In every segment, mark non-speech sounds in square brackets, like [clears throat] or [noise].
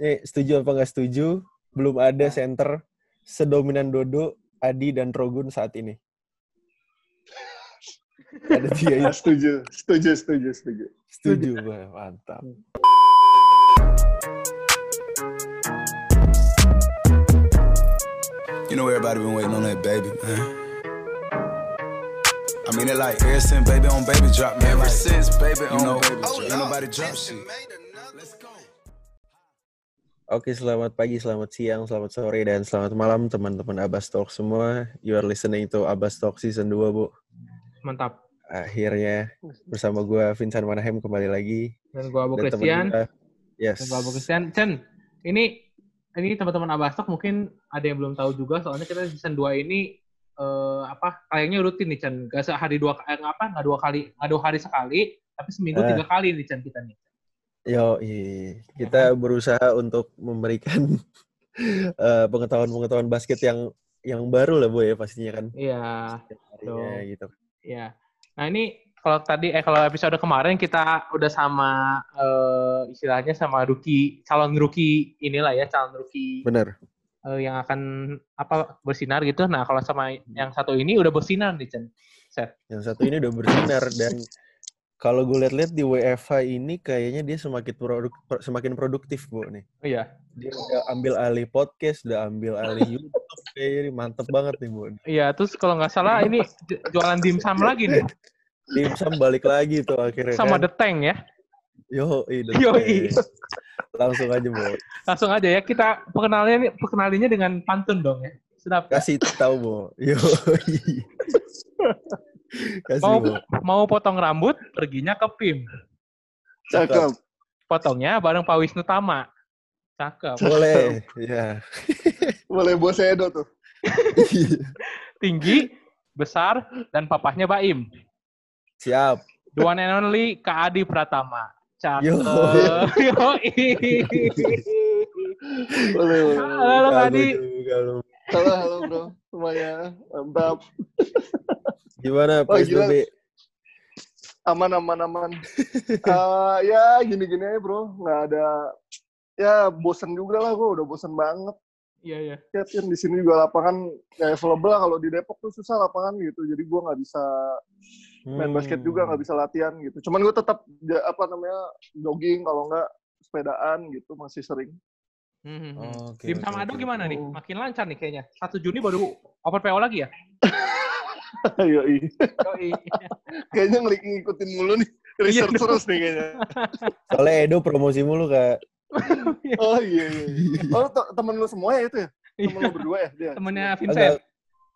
eh, setuju apa nggak setuju? Belum ada center sedominan Dodo, Adi dan Rogun saat ini. ada tiga itu. [laughs] setuju, setuju, setuju, setuju. Setuju, Bah. mantap. You know everybody been waiting on that baby, man. I mean it like ever since baby on baby drop, man. Ever since baby on know, baby drop. Ain't nobody drop shit. Let's go. Oke, selamat pagi, selamat siang, selamat sore, dan selamat malam teman-teman Abbas Talk semua. You are listening to Abbas Talk Season 2, Bu. Mantap. Akhirnya bersama gue Vincent Manahem kembali lagi. Dan gua Abu Dan Christian. gua- Yes. Dan gua Abu Christian. Chen, ini ini teman-teman Abastok mungkin ada yang belum tahu juga soalnya kita season 2 ini eh, apa kayaknya rutin nih Chen. Gak sehari dua eh, apa nggak dua kali nggak dua hari sekali tapi seminggu Eh. tiga kali nih Chen kita nih. Yo, kita berusaha untuk memberikan [laughs] eh, pengetahuan-pengetahuan basket yang yang baru lah, Bu ya pastinya kan. Iya, Betul. gitu. iya. Nah ini kalau tadi eh kalau episode kemarin kita udah sama eh, istilahnya sama rookie calon rookie inilah ya calon rookie Bener. eh, yang akan apa bersinar gitu. Nah, kalau sama yang satu ini udah bersinar nih, Chen. Set. Yang satu ini udah bersinar dan [laughs] kalau gue lihat-lihat di WFH ini kayaknya dia semakin produk, pro- semakin produktif, Bu nih. Oh iya. Dia udah ambil alih podcast, udah ambil alih YouTube kayaknya ini mantep banget nih, Bu. Iya, terus kalau nggak salah ini ju- jualan dimsum lagi nih Dimsum balik lagi tuh akhirnya sama kan. The Tank ya. Yo, Yoi. Langsung aja, Bu. Langsung aja ya kita perkenalannya perkenalinya dengan pantun dong ya. Sedap. Kasih tahu, Bu. Yo. [laughs] Kasih, Mau mau potong rambut, perginya ke PIM. Cakep. Potongnya bareng Pak Wisnu Tama. Cakep. Boleh. Ya. [laughs] Boleh bos Edo tuh. [laughs] Tinggi, besar, dan papahnya Baim. Siap. The one and only Kak Adi Pratama. Cakep. Yo. [laughs] Yoi. Boleh, boleh. Halo Kak Adi. Halo, halo bro. Semuanya. Mantap. Gimana. PSBB? Aman, aman, aman. [laughs] Eh, ya, gini-gini aja bro. Nggak ada... Ya, bosen juga lah gue. Udah bosen banget. Iya, iya. Ya, kan di sini juga lapangan nggak available lah. Kalau di Depok tuh susah lapangan gitu. Jadi gue nggak bisa main basket juga, Hmm. nggak bisa latihan gitu. Cuman gue tetap, ja- apa namanya, jogging. Kalau nggak sepedaan gitu. Masih sering. Hmm, hmm, hmm. Oh, Oke, Dim oke, sama Ado oke. gimana nih? Oh. Makin lancar nih kayaknya. 1 Juni baru open PO lagi ya? [laughs] [laughs] Yoi. Yoi. [laughs] Kayaknya ngelik ngikutin mulu nih. Iya, Research dong. terus nih kayaknya. Soalnya Edo promosi mulu, Kak. [laughs] Oh iya iya. iya. Oh te- temen lu semua ya itu ya? Temen lu berdua ya dia? Temennya Agak, Vincent.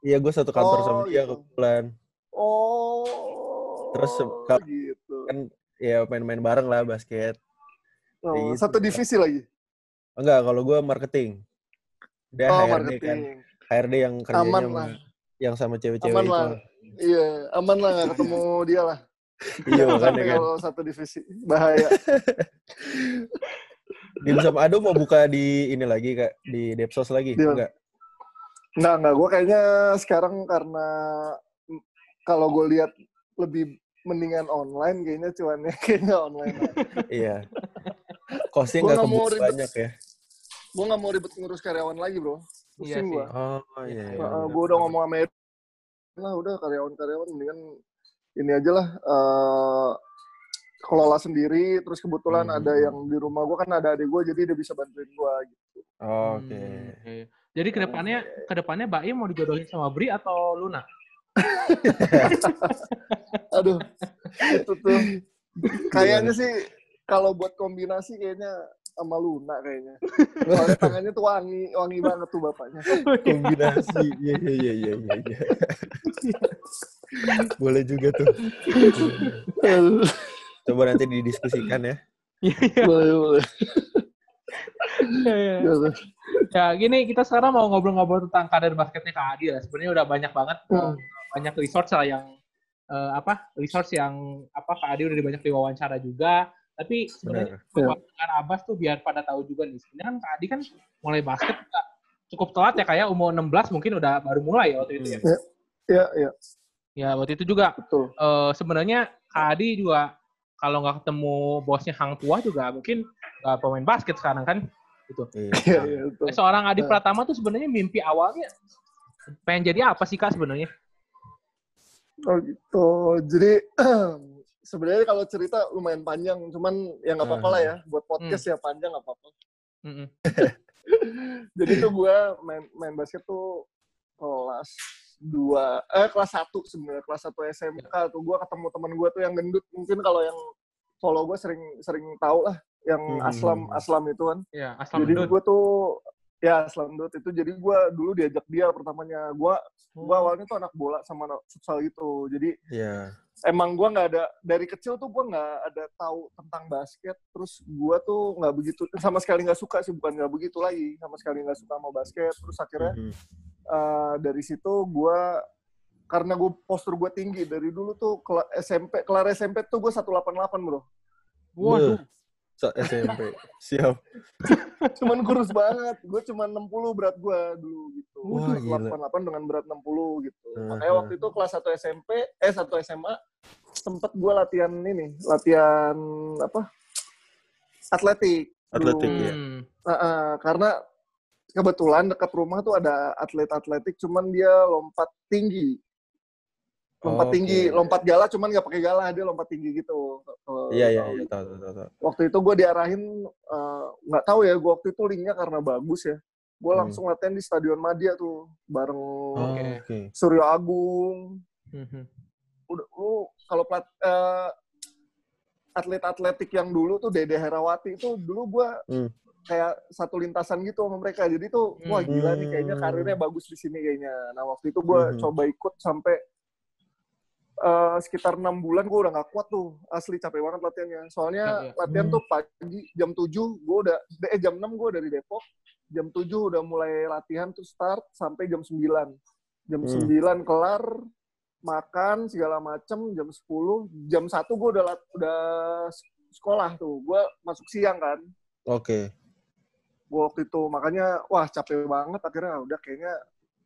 iya, gue satu kantor Oh, sama dia kebetulan. Oh. Terus, kalau- gitu. Kan ya main-main bareng lah basket. Oh, gitu. satu divisi lagi. Enggak, kalau gue marketing. Dia oh HRD kan. marketing. HRD yang kerjanya Aman sama, lah. Yang sama cewek-cewek Aman itu. lah. Iya, aman lah nggak ketemu dia lah. Iya, kan. kalau satu divisi bahaya. [laughs] Dim sama Ado mau buka di ini lagi, Kak. Di Depsos lagi. Di mana? Enggak. Nggak nggak. Gue kayaknya sekarang karena kalau gue lihat lebih mendingan online kayaknya cuannya [laughs] kayaknya online. Iya. Costnya Gua nggak ribet. banyak ya. gue nggak mau ribet ngurus karyawan lagi bro. Iya Pusing sih. gue. Oh, iya. iya. Heeh, gue udah ngomong sama lah udah karyawan-karyawan mendingan ini aja lah eh, kelola sendiri terus kebetulan Hmm. ada yang di rumah gue kan ada adik gue jadi dia bisa bantuin gue gitu. Oke. Hmm, iya. Jadi ke depannya ke depannya Baim mau dijodohin sama Bri atau Luna? [laughs] Aduh itu tuh kayaknya sih kalau buat kombinasi kayaknya sama Luna kayaknya. Soalnya tangannya tuh wangi wangi banget tuh bapaknya. Kombinasi. Iya, iya, iya, iya, iya. iya. Boleh juga tuh. Coba nanti didiskusikan ya. boleh boleh. Iya, iya. Ya gini kita sekarang mau ngobrol-ngobrol tentang karir basketnya Kak Adi lah. Sebenarnya udah banyak banget Hmm. banyak resource lah yang eh, apa resource yang apa Kak Adi udah di banyak diwawancara juga. Tapi sebenarnya Benar. Iya. dengan Abbas tuh biar pada tahu juga nih. Sebenarnya kan Kak Adi kan mulai basket cukup telat ya kayak umur 16 mungkin udah baru mulai ya waktu itu ya. Ya ya Ya waktu itu juga betul. eh, sebenarnya Kak Adi juga kalau nggak ketemu bosnya Hang Tua juga mungkin nggak pemain basket sekarang kan. gitu. Iya. [laughs] Iya, iya, betul. Seorang Adi Pratama tuh sebenarnya mimpi awalnya pengen jadi apa sih kak sebenarnya? Oh gitu. Jadi [clears throat] sebenarnya kalau cerita lumayan panjang, cuman ya nggak apa-apa lah ya. Buat podcast ya panjang nggak apa-apa. Mm-mm. [laughs] Jadi tuh gue main main basket tuh kelas dua eh kelas satu sebenarnya kelas satu SMK tuh gue ketemu teman gue tuh yang gendut mungkin kalau yang follow gue sering sering tahu lah yang Hmm. aslam aslam itu kan Ya, asal jadi gue tuh ya aslam dut itu jadi gue dulu diajak dia pertamanya gue gue awalnya tuh anak bola sama anak futsal gitu jadi Iya. Emang gue nggak ada dari kecil tuh gue nggak ada tahu tentang basket terus gue tuh nggak begitu sama sekali nggak suka sih bukan nggak begitu lagi sama sekali nggak suka sama basket terus akhirnya Mhm. eh, dari situ gue karena gue postur gue tinggi dari dulu tuh kela- SMP kelar SMP tuh gue 188 bro Waduh. Sa- SMP. [laughs] Siap. cuman kurus banget gue cuman 60 berat gue dulu gitu Wah, gila. 188 dengan berat 60 gitu Hmm, makanya waktu itu kelas 1 SMP eh 1 SMA sempet gue latihan ini latihan apa atletik Atletik dulu. ya. Hmm. Uh, uh, karena kebetulan dekat rumah tuh ada atlet atletik cuman dia lompat tinggi lompat Oke. tinggi lompat gala cuman nggak pakai gala dia lompat tinggi gitu Kalau Iya, iya, tahu iya. Tahu, tahu, tahu, tahu. waktu itu gue diarahin eh, nggak tahu ya gue waktu itu linknya karena bagus ya gue Hmm. langsung latihan di Stadion Madia tuh bareng Oh, Oke. Oke. Suryo Agung Mhm. Udah lu kalau plat eh, atlet atletik yang dulu tuh Dede Herawati itu dulu gue Hmm. kayak satu lintasan gitu sama mereka jadi tuh wah Hmm. gila nih kayaknya karirnya bagus di sini kayaknya nah waktu itu gue Hmm. coba ikut sampai eh, sekitar enam bulan gue udah nggak kuat tuh asli capek banget latihannya soalnya Ya, ya. latihan Hmm. tuh pagi jam 7 gue udah eh jam 6 gue dari Depok jam 7 udah mulai latihan tuh start sampai jam 9 jam Hmm. 9 kelar makan segala macem jam 10 jam 1 gue udah udah sekolah tuh gue masuk siang kan Oke. gue waktu itu makanya wah capek banget akhirnya "Ah, udah kayaknya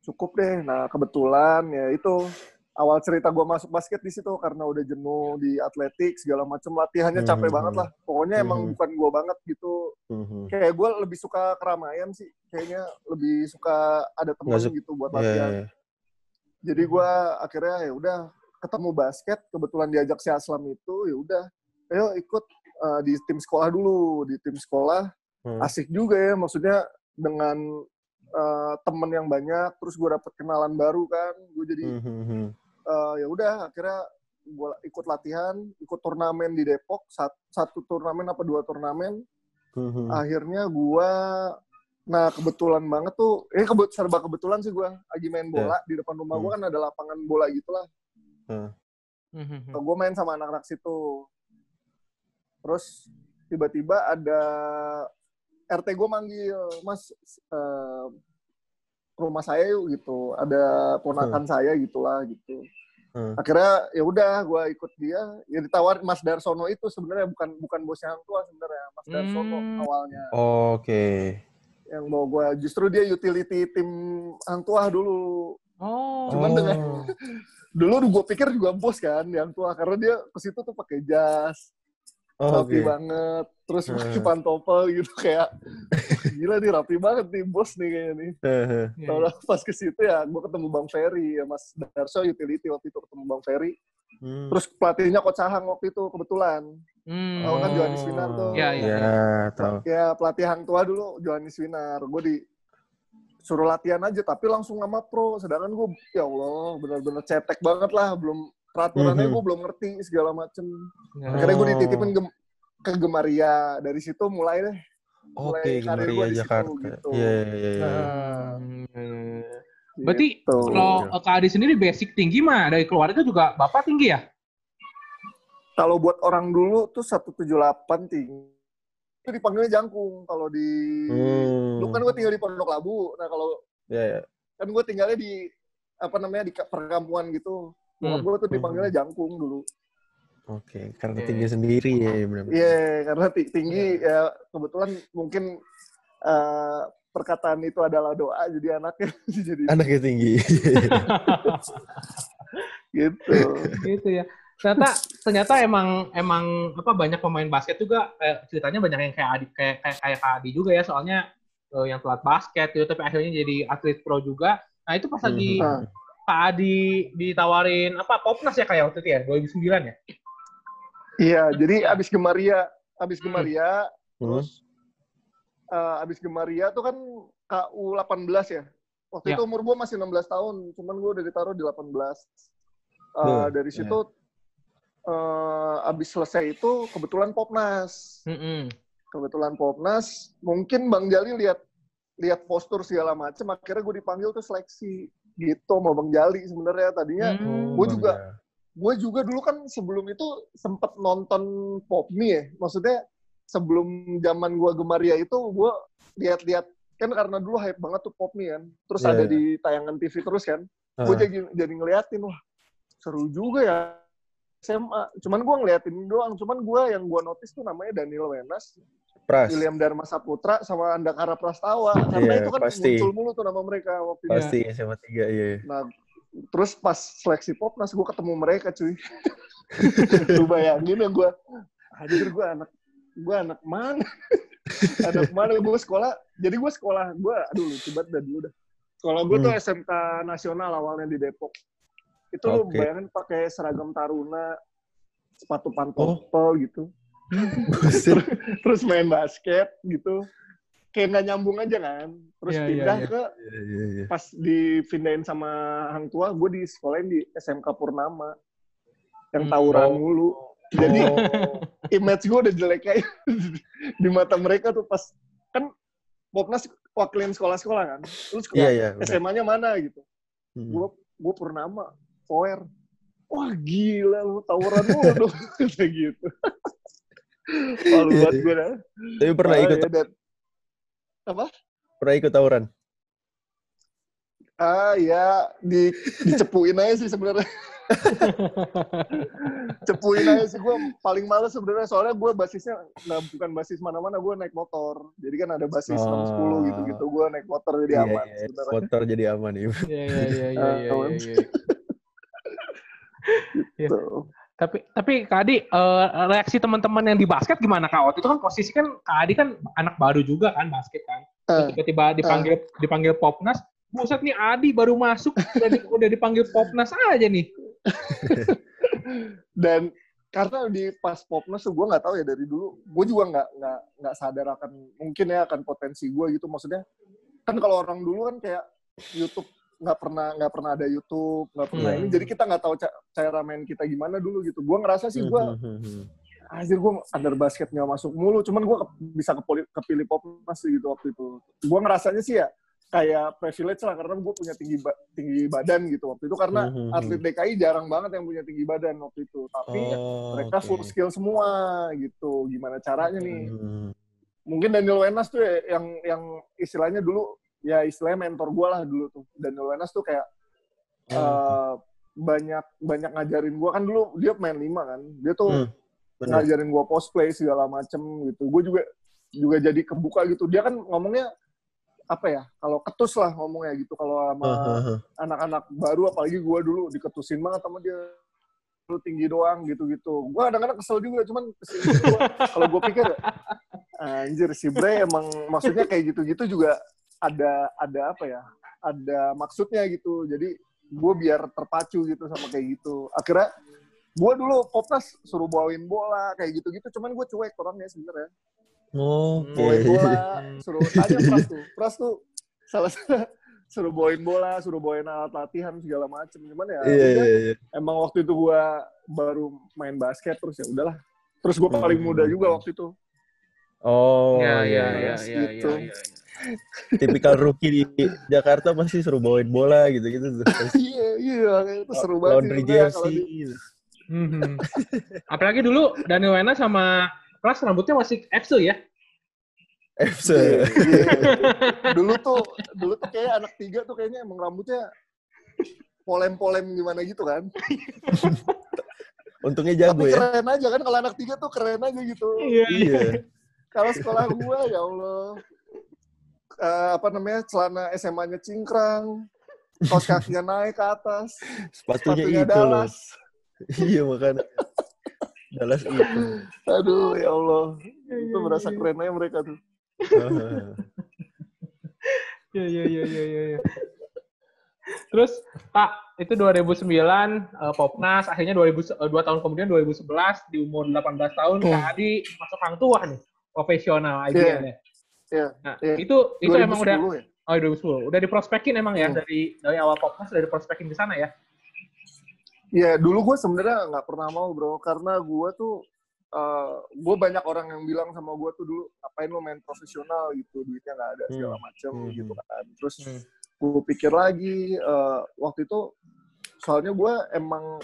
cukup deh nah kebetulan ya itu awal cerita gue masuk basket di situ karena udah jenuh di atletik segala macam latihannya capek Mhm. banget lah pokoknya emang Mhm. bukan gue banget gitu Mhm. kayak gue lebih suka keramaian sih kayaknya lebih suka ada teman gitu buat Iya, latihan iya. Jadi gue akhirnya ya udah ketemu basket kebetulan diajak si Aslam itu ya udah ayo ikut uh, di tim sekolah dulu di tim sekolah Hmm. asik juga ya maksudnya dengan uh, temen yang banyak terus gue dapet kenalan baru kan gue jadi Mhm. uh, ya udah akhirnya gue ikut latihan ikut turnamen di Depok satu, satu turnamen apa dua turnamen Mhm. akhirnya gue nah kebetulan banget tuh ini kebet serba kebetulan sih gue lagi main bola di depan rumah gue Hmm. kan ada lapangan bola gitulah Mhm. gue main sama anak-anak situ terus tiba-tiba ada RT gue manggil mas eh, ke rumah saya yuk gitu ada ponakan saya gitulah gitu Hmm. akhirnya ya udah gue ikut dia ya ditawarin Mas Darsono itu sebenarnya bukan bukan bosnya Hang Tua sebenarnya Mas Darsono Hmm. awalnya Oke. Yang mau gue justru dia utility tim Hang Tua dulu Oh. Cuman dengan- [laughs] dulu gue pikir juga bos kan yang tua karena dia ke situ tuh pakai jas Oh, rapi Oke. banget terus Hmm. pakai pantopel gitu kayak [laughs] gila nih rapi banget nih bos nih kayaknya nih Heeh. Iya, Tahu pas ke situ ya gue ketemu Bang Ferry ya Mas Darso utility waktu itu ketemu Bang Ferry Hmm. terus pelatihnya Coach Ahang waktu itu kebetulan Hmm. Tahu kan Johannes Winar tuh Iya, iya. Ya, tahu. ya pelatih Hang Tua dulu Johannes Winar gue di suruh latihan aja tapi langsung sama pro sedangkan gue ya Allah benar-benar cetek banget lah belum peraturannya Mhm. gue belum ngerti segala macem Ya. akhirnya gue Oh. dititipin ke, ke Gemaria dari situ mulai deh Oke, mulai karir Gemaria gua di situ, Jakarta. gitu. Iya, iya, Hmm, iya, iya, iya. Berarti gitu. kalau eh, Kak Adi sendiri basic tinggi mah dari keluarga juga Bapak tinggi ya? Kalau buat orang dulu tuh 178 tinggi itu dipanggilnya jangkung kalau di Hmm. lu kan gue tinggal di Pondok Labu nah kalau Iya, iya. kan gue tinggalnya di apa namanya di perkampungan gitu Hmm. gue tuh dipanggilnya jangkung dulu Oke, karena Iya, tinggi sendiri ya, benar. Iya, karena ti- tinggi ya kebetulan mungkin eh, perkataan itu adalah doa jadi anaknya [laughs] jadi Anaknya tinggi. [laughs] gitu. gitu ya. Ternyata ternyata emang emang apa banyak pemain basket juga kayak ceritanya banyak yang kayak Adi kayak kayak kayak Kak Adi juga ya soalnya eh, yang telat basket gitu tapi akhirnya jadi atlet pro juga. Nah itu pas lagi Hmm. Kak Adi ditawarin apa Popnas ya kayak waktu itu ya 2009 ya. Iya, jadi abis Gemaria, abis Hmm. Gemaria, Hmm. terus eh, abis Gemaria tuh kan KU 18 ya. Waktu Ya. itu umur gue masih 16 tahun, cuman gue udah ditaruh di 18. Eh, Duh, dari ya. Eh, abis selesai itu kebetulan Popnas. Mm-mm. Kebetulan Popnas, mungkin Bang Jali lihat lihat postur segala macem, akhirnya gue dipanggil tuh seleksi gitu sama Bang Jali sebenarnya tadinya. Hmm. Gue juga gue juga dulu kan sebelum itu sempet nonton Popme ya. Maksudnya sebelum zaman gue Gemaria itu gue lihat-lihat kan karena dulu hype banget tuh Popme kan. Terus Iya, ada iya. di tayangan TV terus kan. Ah. Gue jadi jadi ngeliatin wah seru juga ya SMA. Cuman gue ngeliatin doang. Cuman gue yang gue notice tuh namanya Daniel Wenas, Pras. William Dharma Saputra sama Andakara Prastawa. Karena Iya, itu kan pasti. muncul mulu tuh nama mereka waktu itu. Pasti SMA 3, iya. Nah, terus pas seleksi Popnas gue ketemu mereka cuy. [laughs] Lu bayangin ya gue, anjir gue anak, gue anak mana? [laughs] anak mana? Gue sekolah, jadi gue sekolah, gue, aduh lucu banget dah dulu dah. Sekolah gue tuh Hmm. SMK nasional awalnya di Depok. Itu lu Oke. bayangin pakai seragam taruna, sepatu Oh. pantofel gitu. [laughs] Terus main basket gitu. Kayak nggak nyambung aja kan. Terus Iya, iya, pindah iya. ke Iya, iya, iya. pas dipindahin sama hang tua, gue di sekolahin di SMK Purnama yang Hmm. tawuran Oh. mulu. Jadi Oh. [laughs] image gue udah jelek kayak [laughs] di mata mereka tuh pas kan Popnas wakilin sekolah-sekolah kan. Terus Iya, iya. benar. SMA-nya mana gitu. Hmm. Gue gue Purnama, Power. Wah gila lu tawuran mulu dong kayak gitu. Malu Iya, banget iya. gue dah. Tapi pernah ikut Ah, ya, dan- pernah ikut tawuran. Ah ya di dicepuin aja sih sebenarnya. [laughs] Cepuin aja sih gue paling males sebenarnya soalnya gue basisnya nggak bukan basis mana-mana gue naik motor. Jadi kan ada basis Oh. 610 gitu-gitu gue naik motor jadi Iya, aman iya. sebenarnya. Motor jadi aman ya. Iya iya iya iya Iya. Tuh. Tapi tapi Kak Adi eh, reaksi teman-teman yang di basket gimana Kak? Waktu itu kan posisi kan Kak Adi kan anak baru juga kan basket kan. Terus Eh, tiba-tiba dipanggil dipanggil Popnas. Buset nih Adi baru masuk udah, di- udah dipanggil Popnas aja nih. [laughs] dan karena di pas popnas tuh gue nggak tahu ya dari dulu gue juga nggak nggak nggak sadar akan mungkin ya akan potensi gue gitu maksudnya kan kalau orang dulu kan kayak YouTube nggak pernah nggak pernah ada YouTube nggak pernah Hmm. ini. Jadi kita nggak tahu ca- cara main kita gimana dulu gitu. Gue ngerasa sih gue Hmm, hmm, hmm. anjir gue under basket nggak masuk mulu. Cuman gue bisa kepilih, kepilih popnas sih gitu waktu itu. Gue ngerasanya sih ya kayak privilege lah karena gue punya tinggi ba- tinggi badan gitu waktu itu. Karena Hmm, atlet DKI jarang banget yang punya tinggi badan waktu itu. Tapi Oh, mereka oke. full skill semua gitu. Gimana caranya nih? Hmm. mungkin Daniel Wenas tuh ya, yang yang istilahnya dulu ya istilahnya mentor gue lah dulu tuh. Daniel Wenas tuh kayak eh, banyak banyak ngajarin gue kan dulu dia main lima kan. Dia tuh Hmm, ngajarin gue post play segala macem gitu. Gue juga juga jadi kebuka gitu. Dia kan ngomongnya apa ya? Kalau ketus lah ngomongnya gitu. Kalau sama Ah, ah, anak-anak baru apalagi gue dulu diketusin banget sama dia. Lu tinggi doang gitu-gitu. Gue kadang-kadang kesel juga cuman [laughs] kalau gue pikir anjir si Bre emang maksudnya kayak gitu-gitu juga ada ada apa ya ada maksudnya gitu. Jadi gue biar terpacu gitu sama kayak gitu. Akhirnya gue dulu popnas suruh bawain bola kayak gitu-gitu. Cuman gue cuek orangnya sebenarnya. Oke. bawain bola suruh [laughs] tanya Pras tuh. Pras tuh salah [laughs] suruh bawain bola suruh bawain alat latihan segala macem. Cuman ya udah, iya, iya. emang waktu itu gua baru main basket terus ya udahlah. Terus gua paling Hmm. muda juga waktu itu. Oh, Iya. iya, iya iya. Iya iya iya. iya. Tipikal rookie di Jakarta pasti suruh bawain bola gitu-gitu. [laughs] iya iya itu seru banget Laundry jersey. di-. Mhm. Apalagi dulu Daniel Wena sama Pras rambutnya masih Epsil ya. FC. Iya, iya. [laughs] dulu tuh dulu tuh kayak anak tiga tuh kayaknya emang rambutnya polem-polem gimana gitu kan [laughs] Untungnya jago tapi ya. keren aja kan kalau anak tiga tuh keren aja gitu Iya. kalau sekolah gua ya Allah Eh, apa namanya celana SMA-nya cingkrang kaos kakinya naik ke atas Sepatunya sepatunya itu loh. Dallas iya makanya. Dallas itu. Aduh, ya Allah. Itu merasa keren aja mereka tuh. [laughs] Iya, iya, iya, iya, iya. Ya. Terus, Pak, itu 2009 uh, Popnas, akhirnya 2000, uh, 2 tahun kemudian 2011 di umur 18 tahun Hmm. Kak Adi masuk hang tua nih, profesional IBL Iya. Ya. Iya. Nah, Iya. itu itu emang udah 2010 ya? oh 2010. Udah diprospekin emang ya Hmm. dari dari awal Popnas udah diprospekin ke sana ya. Iya, dulu gue sebenarnya nggak pernah mau bro, karena gue tuh, gue banyak orang yang bilang sama gue tuh dulu, ngapain lo main profesional gitu, duitnya nggak ada segala macem Hmm. gitu kan. Terus Hmm. gue pikir lagi, eh, waktu itu, soalnya gue emang,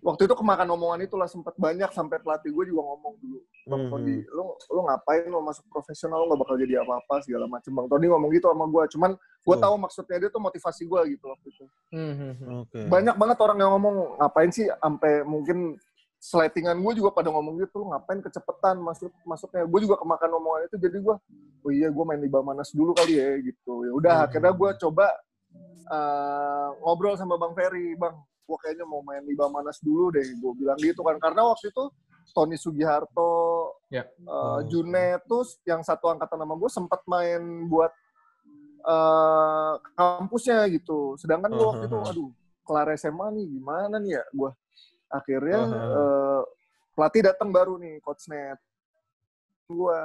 waktu itu kemakan omongan itulah sempet banyak sampai pelatih gue juga ngomong dulu, Bang Mhm. Tony, lo lo ngapain lo masuk profesional, lo gak bakal jadi apa-apa segala macem. Bang Tony ngomong gitu sama gue, cuman gue Oh. tahu maksudnya dia tuh motivasi gue gitu waktu itu Hmm, hmm, hmm. Oke. banyak banget orang yang ngomong ngapain sih sampai mungkin slatingan gue juga pada ngomong gitu lu ngapain kecepetan masuk masuknya gue juga kemakan omongan itu jadi gue oh iya gue main di Bamanas dulu kali ya gitu ya udah Hmm. akhirnya gue coba eh, ngobrol sama Bang Ferry Bang gue kayaknya mau main di Bamanas dulu deh gue bilang gitu kan karena waktu itu Tony Sugiharto Ya. eh, Oh. Tuh yang satu angkatan sama gue sempat main buat eh, kampusnya gitu sedangkan gue waktu itu Uh-huh. aduh kelar SMA nih gimana nih ya gue akhirnya Uh-huh. eh, pelatih datang baru nih coach net gue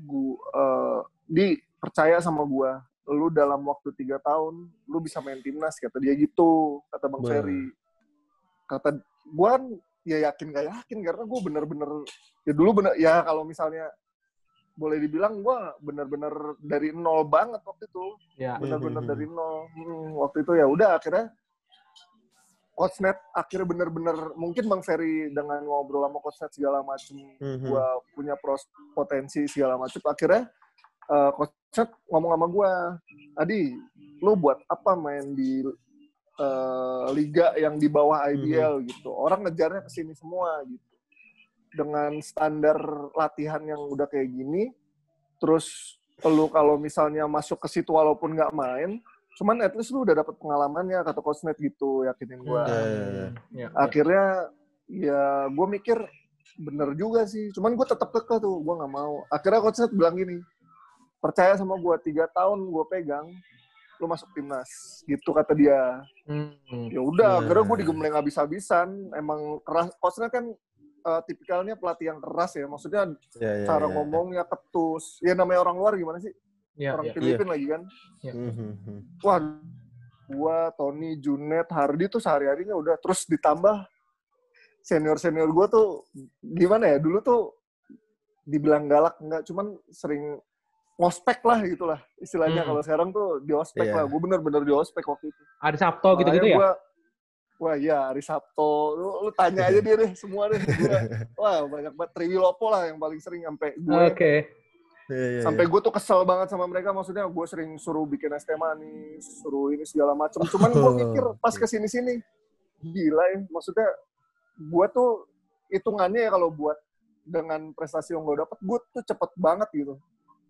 gue eh, di percaya sama gue lu dalam waktu tiga tahun lu bisa main timnas kata dia gitu kata bang. Ferry kata gue kan ya yakin gak yakin karena gue bener-bener ya dulu bener ya kalau misalnya boleh dibilang gue bener-bener dari nol banget waktu itu Ya. benar-benar Mhm. dari nol Hmm, waktu itu ya udah akhirnya coach net akhirnya benar-benar mungkin bang Ferry dengan ngobrol sama coach net segala macam Mhm. gua punya pros potensi segala macam akhirnya eh, coach net ngomong sama gua. Adi lu buat apa main di eh, liga yang di bawah IBL gitu? Orang ngejarnya ke sini semua gitu. Dengan standar latihan yang udah kayak gini terus lu kalau misalnya masuk ke situ walaupun nggak main cuman at least lu udah dapet pengalamannya kata coach net gitu yakinin gua. Ya, ya, ya. Ya, ya. akhirnya ya gue mikir bener juga sih. Cuman gue tetap kekeh tuh gue nggak mau. Akhirnya coach Net bilang gini percaya sama gue tiga tahun gue pegang lu masuk timnas. Gitu kata dia. Hmm, hmm. ya udah Ya. akhirnya gue digembleng habis-habisan. Emang keras Net kan eh, tipikalnya pelatih yang keras ya. Maksudnya Ya, ya, cara ya. ngomongnya ketus. Ya namanya orang luar gimana sih? Ya, orang ya. Filipin lagi kan? Mhm. wah gua Tony Junet Hardy tuh sehari harinya udah terus ditambah. Senior senior gua tuh gimana ya? Dulu tuh dibilang galak enggak. Cuman sering ngospek lah gitulah istilahnya. Hmm. kalau sekarang tuh di ospek Iya. lah. Gue bener-bener di ospek waktu itu. Ada Sabto gitu-gitu ya? gua, wah iya Ari Sabto. Lu, lu tanya aja dia deh semua deh. Gua, [laughs] wah banyak banget. Triwilopo lah yang paling sering sampai gue Oke. Ya, ya, ya. sampai gue tuh kesel banget sama mereka. Maksudnya gue sering suruh bikin es teh manis suruh ini segala macem. Cuman gue [laughs] mikir pas ke sini sini gila ya. Maksudnya gue tuh hitungannya ya kalau buat dengan prestasi yang gue dapet gue tuh cepet banget gitu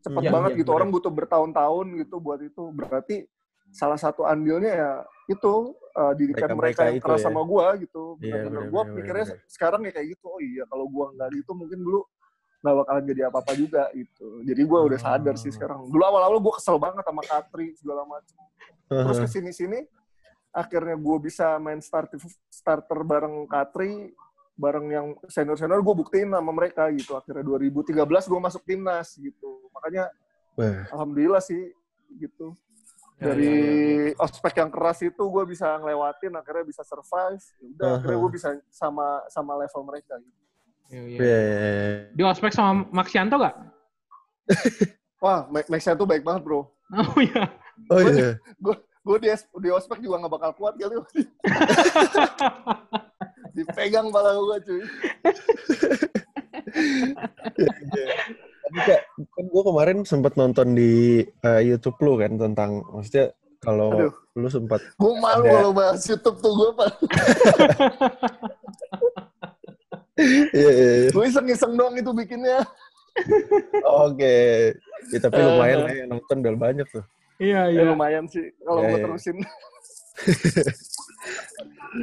cepet Iya, banget iya, gitu bener. orang butuh bertahun-tahun gitu buat itu berarti salah satu andilnya ya itu uh, didikan Mereka-mereka mereka, yang keras ya. sama gue gitu Iya, benar-benar bener, gue bener, mikirnya bener. sekarang ya kayak gitu oh iya kalau gue nggak gitu mungkin dulu nggak bakalan jadi apa-apa juga gitu jadi gue udah sadar sih Ah. sekarang dulu awal-awal gue kesel banget sama Katri segala macam terus [laughs] ke sini-sini akhirnya gue bisa main starter starter bareng Katri bareng yang senior-senior gue buktiin sama mereka gitu akhirnya 2013 gue masuk timnas gitu makanya Wah, alhamdulillah sih gitu Ya, dari ya, ya, ospek yang keras itu gue bisa ngelewatin akhirnya bisa survive Ya udah akhirnya gue bisa sama sama level mereka gitu. Iya, iya. ya, ya, ya. Di ospek sama Maxianto nggak? [laughs] wah Maxia tuh baik banget bro Oh iya. Oh iya. gue di, di ospek juga nggak bakal kuat kali [laughs] dipegang pala gue cuy [laughs] Tapi kak, kan gue kemarin sempat nonton di eh, YouTube lu kan tentang, maksudnya kalau lu sempat gue malu Ada. kalau bahas YouTube tuh gue [laughs] Iya, iya, iya. gue iseng-iseng doang itu bikinnya Oke. Ya, tapi lumayan lah yang nonton udah banyak tuh. Iya, ya iya. lumayan sih kalau Iya, gue iya. terusin [laughs]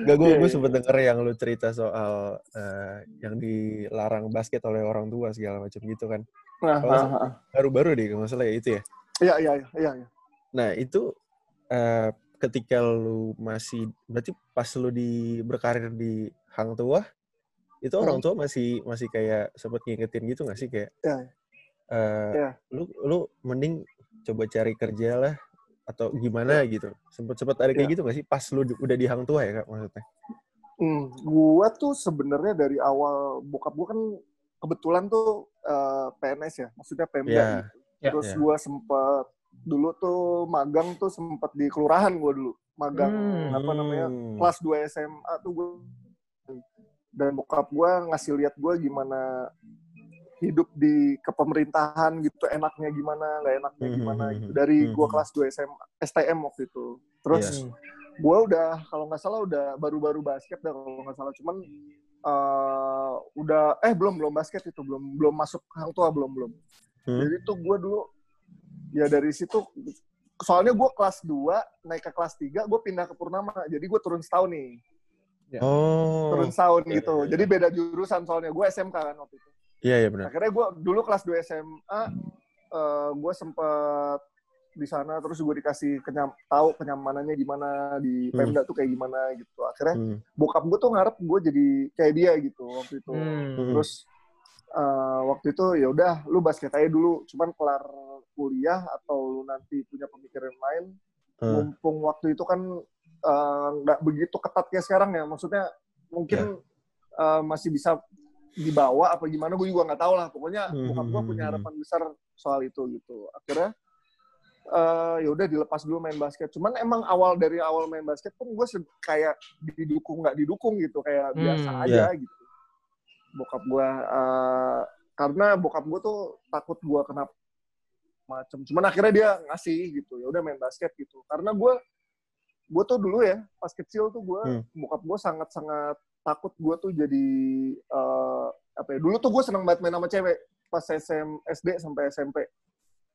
Gak gue gue sempet denger yang lu cerita soal eh, yang dilarang basket oleh orang tua segala macam gitu kan. Nah, Kalau ah, ah. Baru-baru deh kalau nggak salah ya itu ya. iya iya iya iya. Nah itu eh, ketika lu masih berarti pas lu di berkarir di Hang Tua itu orang tua masih masih kayak sempet ngingetin gitu nggak sih kayak Iya. eh, Iya. lu lu mending coba cari kerja lah atau gimana gitu sempet sempet ada kayak Iya. gitu nggak sih pas lu di- udah di Hang Tua ya kak maksudnya Hmm, gua tuh sebenarnya dari awal bokap gua kan kebetulan tuh eh, PNS ya, maksudnya Pemda Iya. gitu. Ya. Terus Iya. gua sempet dulu tuh magang tuh sempet di kelurahan gua dulu. Magang Hmm. apa namanya? Kelas 2 SMA tuh gue dan bokap gue ngasih lihat gue gimana hidup di kepemerintahan gitu enaknya gimana nggak enaknya Hmm, gimana hmm, gitu hmm, dari hmm. kelas 2 SMA STM waktu itu terus Iya. gue udah kalau nggak salah udah baru-baru basket dah kalau nggak salah cuman eh, udah eh belum belum basket itu belum belum masuk hang tua belum belum Hmm. jadi tuh gue dulu ya dari situ soalnya gue kelas 2 naik ke kelas 3 gue pindah ke Purnama jadi gue turun setahun nih oh turun setahun Iya, gitu. iya, iya. Jadi beda jurusan soalnya. Gue SMK kan waktu itu. Iya iya benar Akhirnya gue dulu kelas 2 SMA, eh, gue sempet di sana terus gue dikasih kenyam, tahu kenyamanannya gimana di Hmm. Pemda tuh kayak gimana gitu. Akhirnya Hmm. bokap gue tuh ngarep gue jadi kayak dia gitu waktu itu. Hmm. Terus eh, waktu itu ya udah lu basket aja dulu. Cuman kelar kuliah atau lu nanti punya pemikiran lain, Hmm. mumpung waktu itu kan eh, nggak begitu ketat kayak sekarang ya maksudnya mungkin eh, masih bisa dibawa apa gimana gue juga nggak tahu lah pokoknya bokap gue punya hmm. harapan besar soal itu gitu. Akhirnya eh, ya udah dilepas dulu main basket. Cuman emang awal dari awal main basket pun gue kayak didukung nggak didukung gitu. Kayak Hmm, biasa iya. aja gitu. Bokap gue eh, karena bokap gue tuh takut gue kena macem. Cuman akhirnya dia ngasih gitu ya udah main basket gitu. Karena gue gue tuh dulu ya pas kecil tuh gue Hmm. bokap gue sangat sangat takut gue tuh jadi eh, apa ya dulu tuh gue seneng banget main sama cewek pas SM SD sampai SMP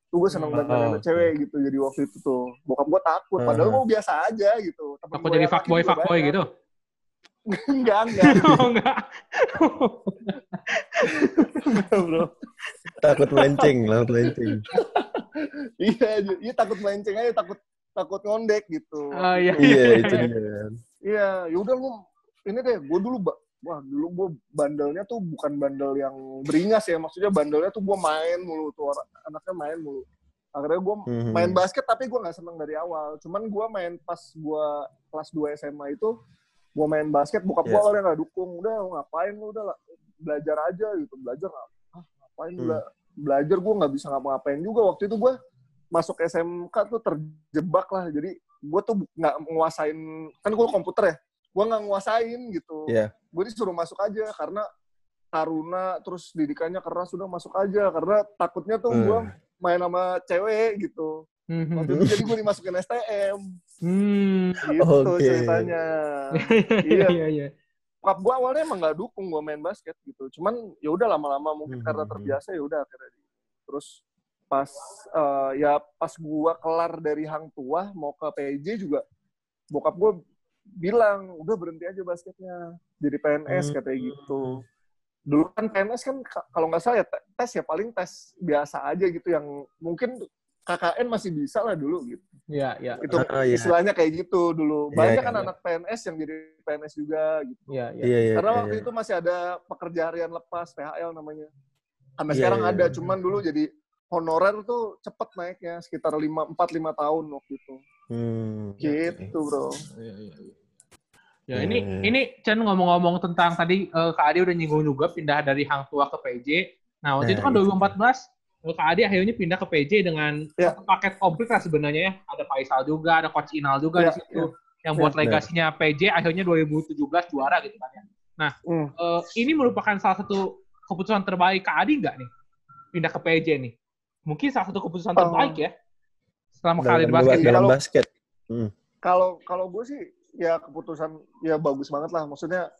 tuh gue seneng Hmm. banget main sama Oh, cewek gitu jadi waktu itu tuh bokap gue takut padahal Uh-huh. gue biasa aja gitu Temen Takut gua jadi fuckboy fuckboy gitu. [laughs] enggak enggak [laughs] oh enggak. bro takut melenceng takut melenceng [laughs] iya iya takut melenceng aja takut takut ngondek gitu Oh iya. iya itu dia kan Iya, yaudah lu ini deh, gue dulu wah dulu gue bandelnya tuh bukan bandel yang beringas ya, maksudnya bandelnya tuh gue main mulu tuh orang anaknya main mulu. Akhirnya gue Mhm. main basket tapi gue nggak seneng dari awal. Cuman gue main pas gue kelas 2 SMA itu gue main basket, bokap gue Yes. awalnya nggak dukung. Udah ngapain lu udah lah, belajar aja gitu, belajar ah, ngapain Hmm. bela- belajar gue nggak bisa ngapa-ngapain juga waktu itu gue masuk SMK tuh terjebak lah jadi gue tuh nggak menguasain kan gue komputer ya gue nggak nguasain gitu Iya. gue disuruh masuk aja karena taruna terus didikannya keras sudah masuk aja karena takutnya tuh gue Hmm. main sama cewek gitu waktu itu jadi gue dimasukin STM Hmm. gitu Oke. ceritanya [laughs] Iya iya iya. Bokap gue awalnya emang nggak dukung gue main basket gitu cuman ya udah lama-lama mungkin Hmm, karena hmm, terbiasa ya udah akhirnya terus pas eh, ya pas gua kelar dari hang tua mau ke PJ juga bokap gue bilang udah berhenti aja basketnya jadi PNS Hmm. katanya gitu dulu kan PNS kan ka- kalau nggak salah ya te- tes ya paling tes biasa aja gitu yang mungkin KKN masih bisa lah dulu gitu Iya iya. itu iya. istilahnya kayak gitu dulu Iya, banyak iya, kan iya. anak PNS yang jadi PNS juga gitu Iya iya. iya iya karena iya, waktu iya. itu masih ada pekerja harian lepas PHL namanya. Sampai Iya, sekarang iya, ada, cuman dulu jadi honorer tuh cepet naiknya sekitar 5 4 5 tahun waktu itu. Hmm. Gitu, Bro. Iya, iya, iya. Ya Hmm. ini ini Chen ngomong-ngomong tentang tadi eh, Kak Adi udah nyinggung juga pindah dari Hang Tua ke PJ. Nah waktu Nah, itu kan itu. 2014 eh, Kak Adi akhirnya pindah ke PJ dengan Ya. satu paket komplit lah sebenarnya ya. Ada Faisal juga, ada Coach Inal juga Ya, di situ. Yang Ya, buat benar. legasinya PJ akhirnya 2017 juara gitu kan ya. Hmm. Eh, ini merupakan salah satu keputusan terbaik Kak Adi nggak nih? Pindah ke PJ nih. Mungkin salah satu keputusan Oh. terbaik ya. Selama dalam, karir basket. dalam Kalau- basket Kalau kalau gue sih ya keputusan ya bagus banget lah. Maksudnya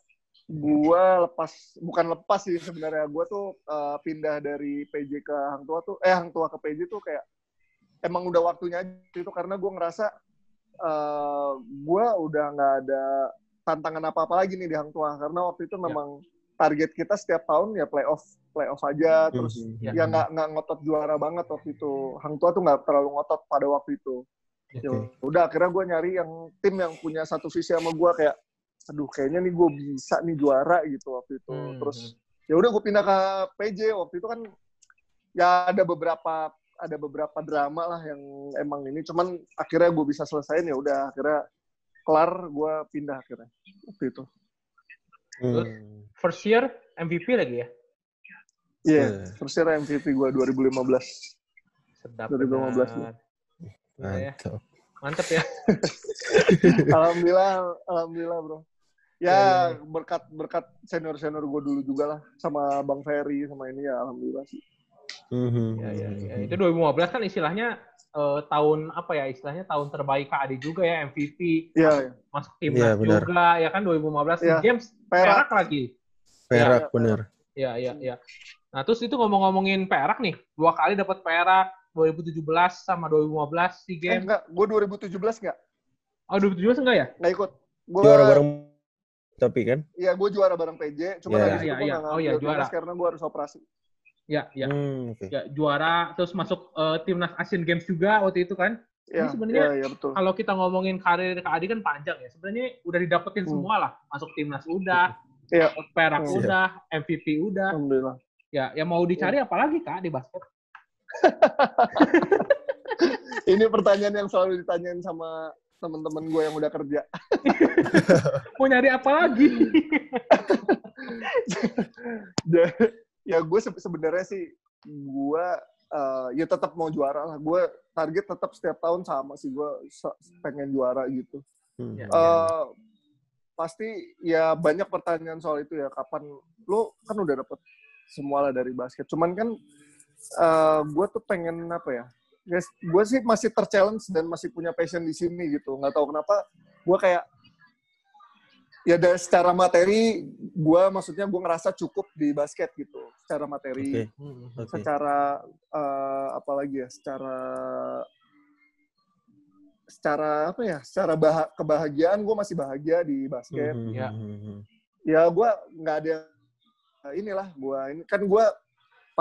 gua lepas bukan lepas sih sebenarnya gua tuh eh, pindah dari PJ ke Hang Tua tuh eh Hang Tua ke PJ tuh kayak emang udah waktunya aja itu karena gua ngerasa eh gua udah nggak ada tantangan apa-apa lagi nih di Hang Tua karena waktu itu memang target kita setiap tahun ya playoff playoff aja terus Mhm. Ya. ya nggak nggak ngotot juara banget waktu itu Hang Tua tuh nggak terlalu ngotot pada waktu itu ya Oke. udah akhirnya gue nyari yang tim yang punya satu visi sama gue kayak aduh kayaknya nih gue bisa nih juara gitu waktu itu Hmm. terus ya udah gue pindah ke PJ waktu itu kan ya ada beberapa ada beberapa drama lah yang emang ini cuman akhirnya gue bisa selesaiin ya udah akhirnya kelar gue pindah akhirnya waktu itu Hmm. First year MVP lagi ya? iya Eh. terus year MVP gue 2015 Sedap 2015 benar. Iya ya. Mantap. Mantep ya. [laughs] alhamdulillah alhamdulillah bro Iya, ya berkat berkat senior senior gue dulu juga lah sama bang Ferry sama ini ya alhamdulillah sih Mhm. Ya, ya, ya. Itu 2015 kan istilahnya eh, tahun apa ya? Istilahnya tahun terbaik Kak Adi juga ya MVP. Iya, iya. Masuk timnas Iya, benar. juga ya kan 2015 Iya. Games Perak. perak lagi. Perak Ya, bener. Iya, iya, iya. Nah, terus itu ngomong-ngomongin perak nih. Dua kali dapat perak 2017 sama 2015 SEA Eh, Games. enggak, gue 2017 enggak, Oh, 2017 enggak ya? enggak ikut. Gua, Juara bareng tapi kan? Iya, gue juara bareng PJ, cuma Iya. habis itu Iya, gue iya. nggak Oh, iya, juara. karena gue harus operasi. Ya, ya. Hmm, oke. Ya, juara terus masuk eh, timnas Asian Games juga waktu itu kan. Iya, sebenarnya- iya, iya, betul. Kalau kita ngomongin karir Kak Adi kan panjang ya. Sebenarnya udah didapetin Hmm. semua lah. Masuk timnas udah, Iya. perak Hmm. udah, MVP udah. Alhamdulillah. Ya, yang mau dicari apa lagi Kak di basket? [laughs] Ini pertanyaan yang selalu ditanyain sama teman-teman gue yang udah kerja. [laughs] Mau nyari apa lagi? [laughs] Ya gue se- sebenarnya sih gue eh, ya tetap mau juara lah. Gue target tetap setiap tahun sama sih gue pengen juara gitu. Hmm. Eh, pasti ya banyak pertanyaan soal itu ya kapan lu kan udah dapet semua lah dari basket. Cuman kan eh gue tuh pengen apa ya? Guys, gue sih masih terchallenge dan masih punya passion di sini gitu. Nggak tahu kenapa gue kayak ya dari secara materi gue maksudnya gue ngerasa cukup di basket gitu secara materi Oke. Oke. secara eh, apa lagi ya secara secara apa ya secara bah- kebahagiaan gue masih bahagia di basket Mhm, Ya. mhm, mhm. ya gue nggak ada inilah gue ini kan gue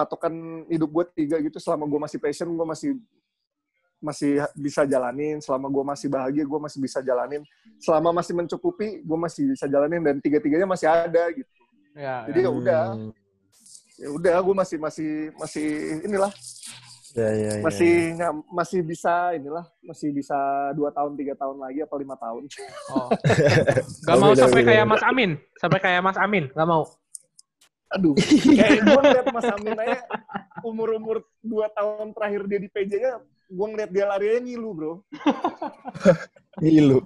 patokan hidup gue tiga gitu selama gue masih passion gue masih masih bisa jalanin selama gue masih bahagia gue masih bisa jalanin selama masih mencukupi gue masih bisa jalanin dan tiga tiganya masih ada gitu Ya, Jadi ya udah. Ya udah gue masih masih masih inilah Ya, ya, ya. masih nggak- masih bisa inilah masih bisa dua tahun tiga tahun lagi apa lima tahun Oh. Gak [laughs] Oh, mau sampai kayak. Mas Amin. Sampai kayak Mas Amin. Gak mau. Aduh. [laughs] Kayak gue ngeliat Mas Amin aja umur umur dua tahun terakhir dia di PJ nya gue ngeliat dia larinya ngilu bro. [laughs] Ngilu.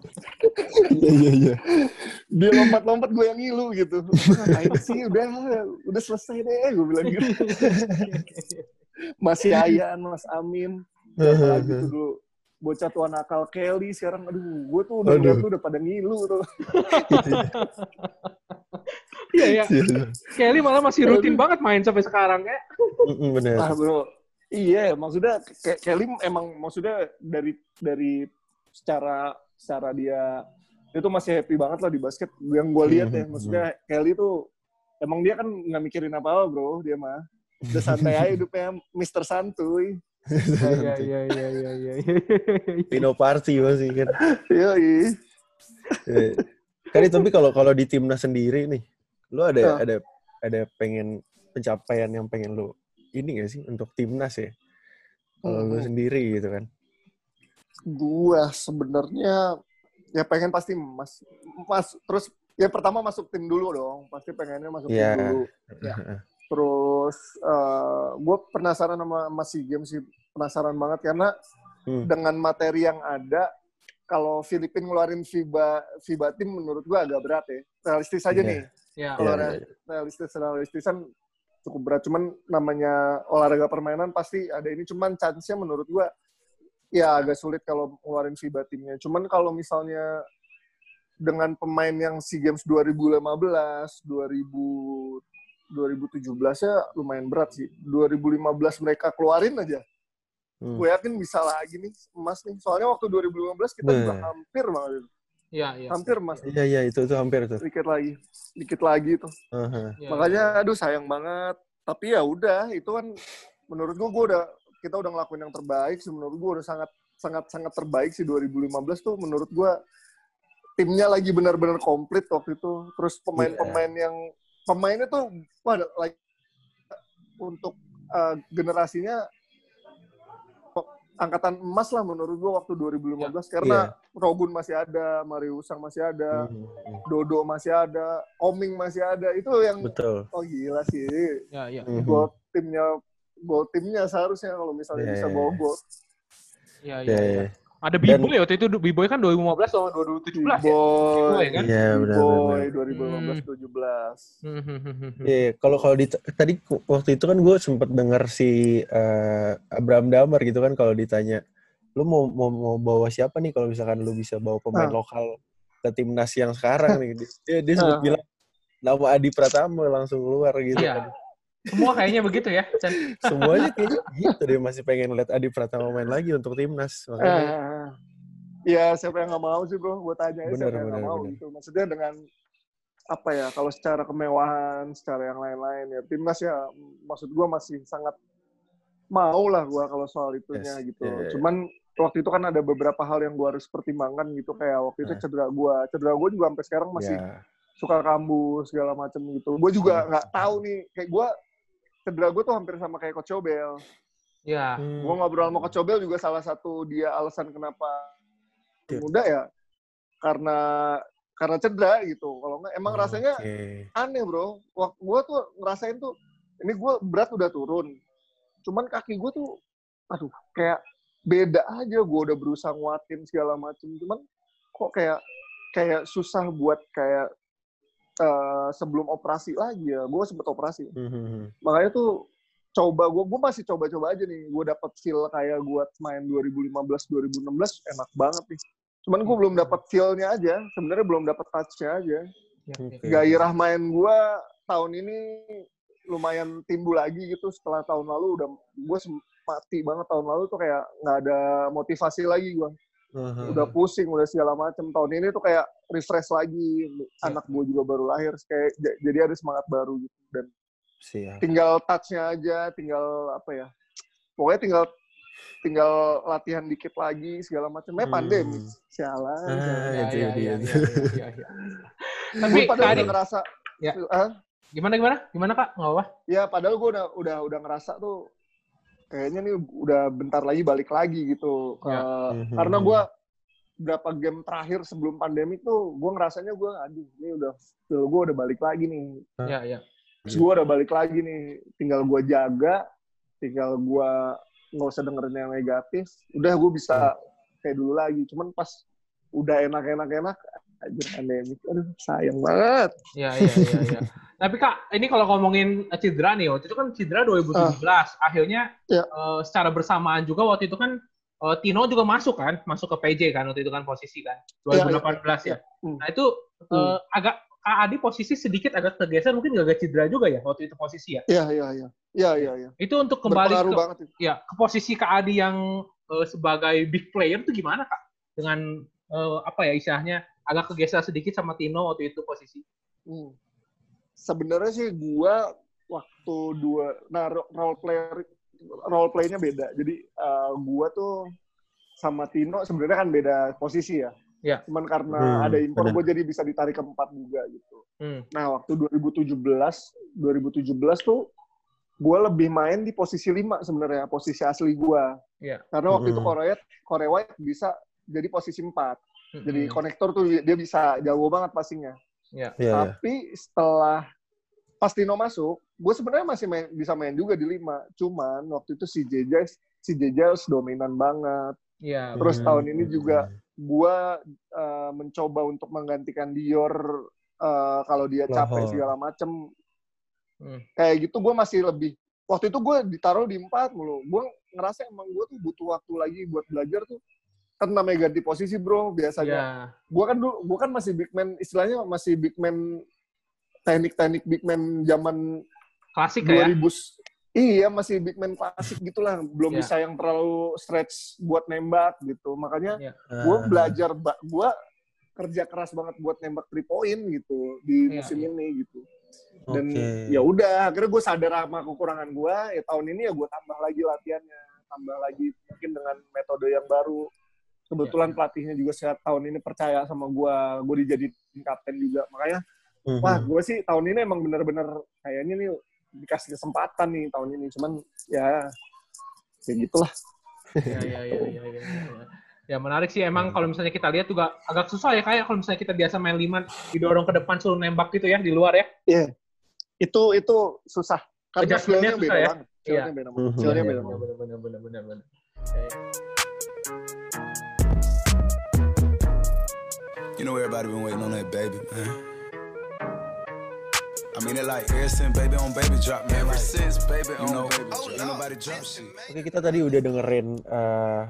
Iya, iya, iya. dia lompat lompat gue yang ngilu gitu. Ngapain sih? Udah udah selesai deh gue bilang gitu. Masih Ayan Mas Amin. Tuh dulu bocah tua nakal Kelly sekarang. Aduh gue tuh udah Aduh. tuh udah pada ngilu tuh [laughs] Iya, iya. Iya. Kelly malah masih rutin banget main sampai sekarang ya. Bener. Ah bro, iya maksudnya kayak Kelly emang maksudnya dari dari secara secara dia itu masih happy banget lah di basket. Yang gue lihat ya, Mhm. maksudnya Kelly tuh emang dia kan nggak mikirin apa-apa bro, dia mah udah santai aja hidupnya Mister Santuy. Iya, iya, iya, iya, iya. iya. Pino Party masih kan. Yoi. Eh, Kan tapi kalau kalau di timnas sendiri nih, lu ada Ah. ada ada pengen pencapaian yang pengen lu ini gak sih untuk timnas ya? Kalau lu Hmm. sendiri gitu kan. Gua sebenarnya ya pengen pasti mas mas terus ya pertama masuk tim dulu dong, pasti pengennya masuk Iya. tim dulu. Terus gue penasaran sama masih game sih penasaran banget karena Hmm. dengan materi yang ada kalau Filipina ngeluarin FIBA FIBA tim menurut gue agak berat ya. Realistis aja Iya. nih. Ya, Kalau Iya, ada- iya. Realistis realistisan cukup berat. Cuman namanya olahraga permainan pasti ada ini. Cuman chance-nya menurut gue ya agak sulit kalau ngeluarin FIBA timnya. Cuman kalau misalnya dengan pemain yang SEA Games 2015, 2000 2017 ya lumayan berat sih. 2015 mereka keluarin aja. Hmm. Gue yakin bisa lagi nih emas nih. Soalnya waktu 2015 kita juga Nah. hampir banget. Iya, iya. Hampir mas, Iya iya itu itu hampir tuh. dikit lagi, dikit lagi tuh. Aha. Iya, Makanya iya. aduh sayang banget. Tapi ya udah, itu kan menurut gua gua udah kita udah ngelakuin yang terbaik sih menurut gua udah sangat sangat sangat terbaik sih 2015 tuh menurut gua timnya lagi benar-benar komplit waktu itu. Terus pemain-pemain Iya. yang pemainnya tuh wah like untuk uh, generasinya angkatan emas lah menurut gua waktu 2015 karena Rogun masih ada, Mario Usang masih ada, Mhm, mhm. Dodo masih ada, Oming masih ada. Itu yang Betul. oh gila sih. Iya, iya. Mhm. Gol timnya gol timnya seharusnya kalau misalnya Iya, bisa iya, bawa iya. gol. Iya, Iya iya. iya. iya. Ada B-Boy waktu itu B-Boy kan 2015 sama 2017 ya? Boy, B-Boy kan? Iya benar Boy benar. 2015 17. Hmm, hmm. Iya, kalau kalau di tadi waktu itu kan gue sempet denger si eh, Abraham Damar gitu kan kalau ditanya, lu mau mau mau bawa siapa nih kalau misalkan lu bisa bawa pemain Ah. lokal ke timnas yang sekarang nih? Dia dia Ah. bilang nama Adi Pratama langsung keluar gitu Iya. kan. Semua kayaknya begitu ya. Chan. Semuanya kayaknya gitu dia masih pengen lihat Adi Pratama main lagi untuk timnas. Makanya. Iya, siapa yang nggak mau sih, Bro? Gue tanya Bener, siapa yang nggak bener, mau bener. gitu. Maksudnya dengan apa ya? Kalau secara kemewahan, secara yang lain-lain ya timnas ya maksud gue masih sangat mau lah gue kalau soal itunya Yes, gitu. iya, iya. Cuman waktu itu kan ada beberapa hal yang gue harus pertimbangkan gitu kayak waktu itu Nah. cedera gue. Cedera gue juga sampai sekarang masih ya. suka kambuh segala macem gitu. Gue juga nggak tahu nih kayak gue cedera gue tuh hampir sama kayak Coach Obel. Iya. Hmm. Gue ngobrol sama Coach Obel juga salah satu dia alasan kenapa Iya. muda ya karena karena cedera gitu. Kalau nggak emang rasanya Oke. aneh bro. Waktu gue tuh ngerasain tuh ini gue berat udah turun. Cuman kaki gue tuh aduh kayak beda aja gue udah berusaha nguatin segala macem cuman kok kayak kayak susah buat kayak eh, sebelum operasi lagi ya gue sempet operasi. Mhm. makanya tuh coba gue gue masih coba-coba aja nih. Gue dapet feel kayak gue main 2015 2016 enak banget nih. Cuman gue belum dapet feel-nya aja. Sebenarnya belum dapet touch-nya aja. Iya, iya. Oke. gairah main gue tahun ini lumayan timbul lagi gitu. Setelah tahun lalu udah gue mati banget tahun lalu tuh kayak nggak ada motivasi lagi gue Aha. udah pusing udah segala macem tahun ini tuh kayak refresh lagi anak gue juga baru lahir kayak jadi ada semangat baru gitu dan Siap. tinggal touch-nya aja tinggal apa ya pokoknya tinggal tinggal latihan dikit lagi segala macamnya Hmm. pandemi sialan Ah. Iya, iya, iya, iya, iya, iya. [laughs] Tapi padahal udah ngerasa Ya. ah, gimana gimana? Gimana Kak? Nggak apa? ya padahal gue udah udah udah ngerasa tuh kayaknya nih udah bentar lagi balik lagi gitu ke Ya. Mhm. karena gue berapa game terakhir sebelum pandemi tuh gue ngerasanya gue aduh ini udah gue udah balik lagi nih Iya, iya. Terus gue udah balik lagi nih tinggal gue jaga tinggal gue nggak usah dengerin yang negatif udah gue bisa kayak dulu lagi cuman pas udah enak-enak enak anjir pandemi aduh sayang banget Iya, iya, iya, iya. [laughs] Tapi Kak, ini kalau ngomongin cedera nih, waktu itu kan cedera 2017. Akhirnya Ya. eh, secara bersamaan juga waktu itu kan eh, Tino juga masuk kan, masuk ke PJ kan waktu itu kan posisi kan 2018 ya. Hmm. Nah itu eh, agak Kak Adi posisi sedikit agak tergeser mungkin gak cedera juga ya waktu itu posisi ya. iya iya iya iya iya iya Itu untuk kembali berpengaruh ke banget itu. ya ke posisi Kak Adi yang eh, sebagai big player itu gimana Kak? Dengan eh, apa ya istilahnya agak kegeser sedikit sama Tino waktu itu posisi. Hmm. Sebenarnya sih gua waktu dua nah ro- role player role playnya beda. Jadi eh, gua tuh sama Tino sebenarnya kan beda posisi ya. Iya. Cuman karena Hmm, ada impor gue jadi bisa ditarik ke empat juga gitu. Hmm. Nah, waktu 2017 2017 tuh gue lebih main di posisi 5 sebenarnya, posisi asli gue. Iya. Karena waktu itu Hmm. Korea Korea White bisa jadi posisi 4. Jadi Hmm. konektor tuh dia dia bisa jago banget passingnya. Ya. Iya, iya. Tapi setelah pas Tino masuk, gue sebenarnya masih main, bisa main juga di 5. Cuman waktu itu si JJ si JJ dominan banget. Iya. Terus Hmm. tahun ini juga gue uh, mencoba untuk menggantikan Dior uh, kalau dia capek Loho. segala macem. Hmm. Kayak gitu gue masih lebih. Waktu itu gue ditaruh di empat mulu. Gue ngerasa emang gue tuh butuh waktu lagi buat belajar tuh. Kan namanya ganti posisi bro biasanya. Iya. Gue kan dulu, gue kan masih big man, istilahnya masih big man teknik-teknik big man zaman Klasik ya. 2000 iya masih big man klasik gitulah belum Iya. bisa yang terlalu stretch buat nembak gitu makanya Iya. gue belajar gue kerja keras banget buat nembak three point gitu di Iya, musim ini gitu. Dan Oke. ya udah, akhirnya gue sadar sama kekurangan gue. Ya tahun ini ya gue tambah lagi latihannya, tambah lagi mungkin dengan metode yang baru. Kebetulan Iya. pelatihnya juga saat tahun ini percaya sama gue, gue dijadiin kapten juga. Makanya, Mhm. wah gue sih tahun ini emang bener-bener kayaknya nih dikasih kesempatan nih tahun ini. Cuman ya, ya gitulah. Ya, ya, ya, ya, ya, ya. Ya menarik sih emang kalau misalnya kita lihat juga agak susah ya kayak kalau misalnya kita biasa main lima didorong ke depan suruh nembak gitu ya di luar ya. Iya. Itu itu susah. Karena susah beda ya? banget. Feel-nya Iya. beda banget. Feel-nya Iya, beda iya. banget. Bener bener bener bener You know everybody been waiting on that baby, man. I mean it like ever since baby on baby drop, man. Ever since baby on know, baby drop. Ain't nobody drop shit. Oke, kita tadi udah dengerin eh,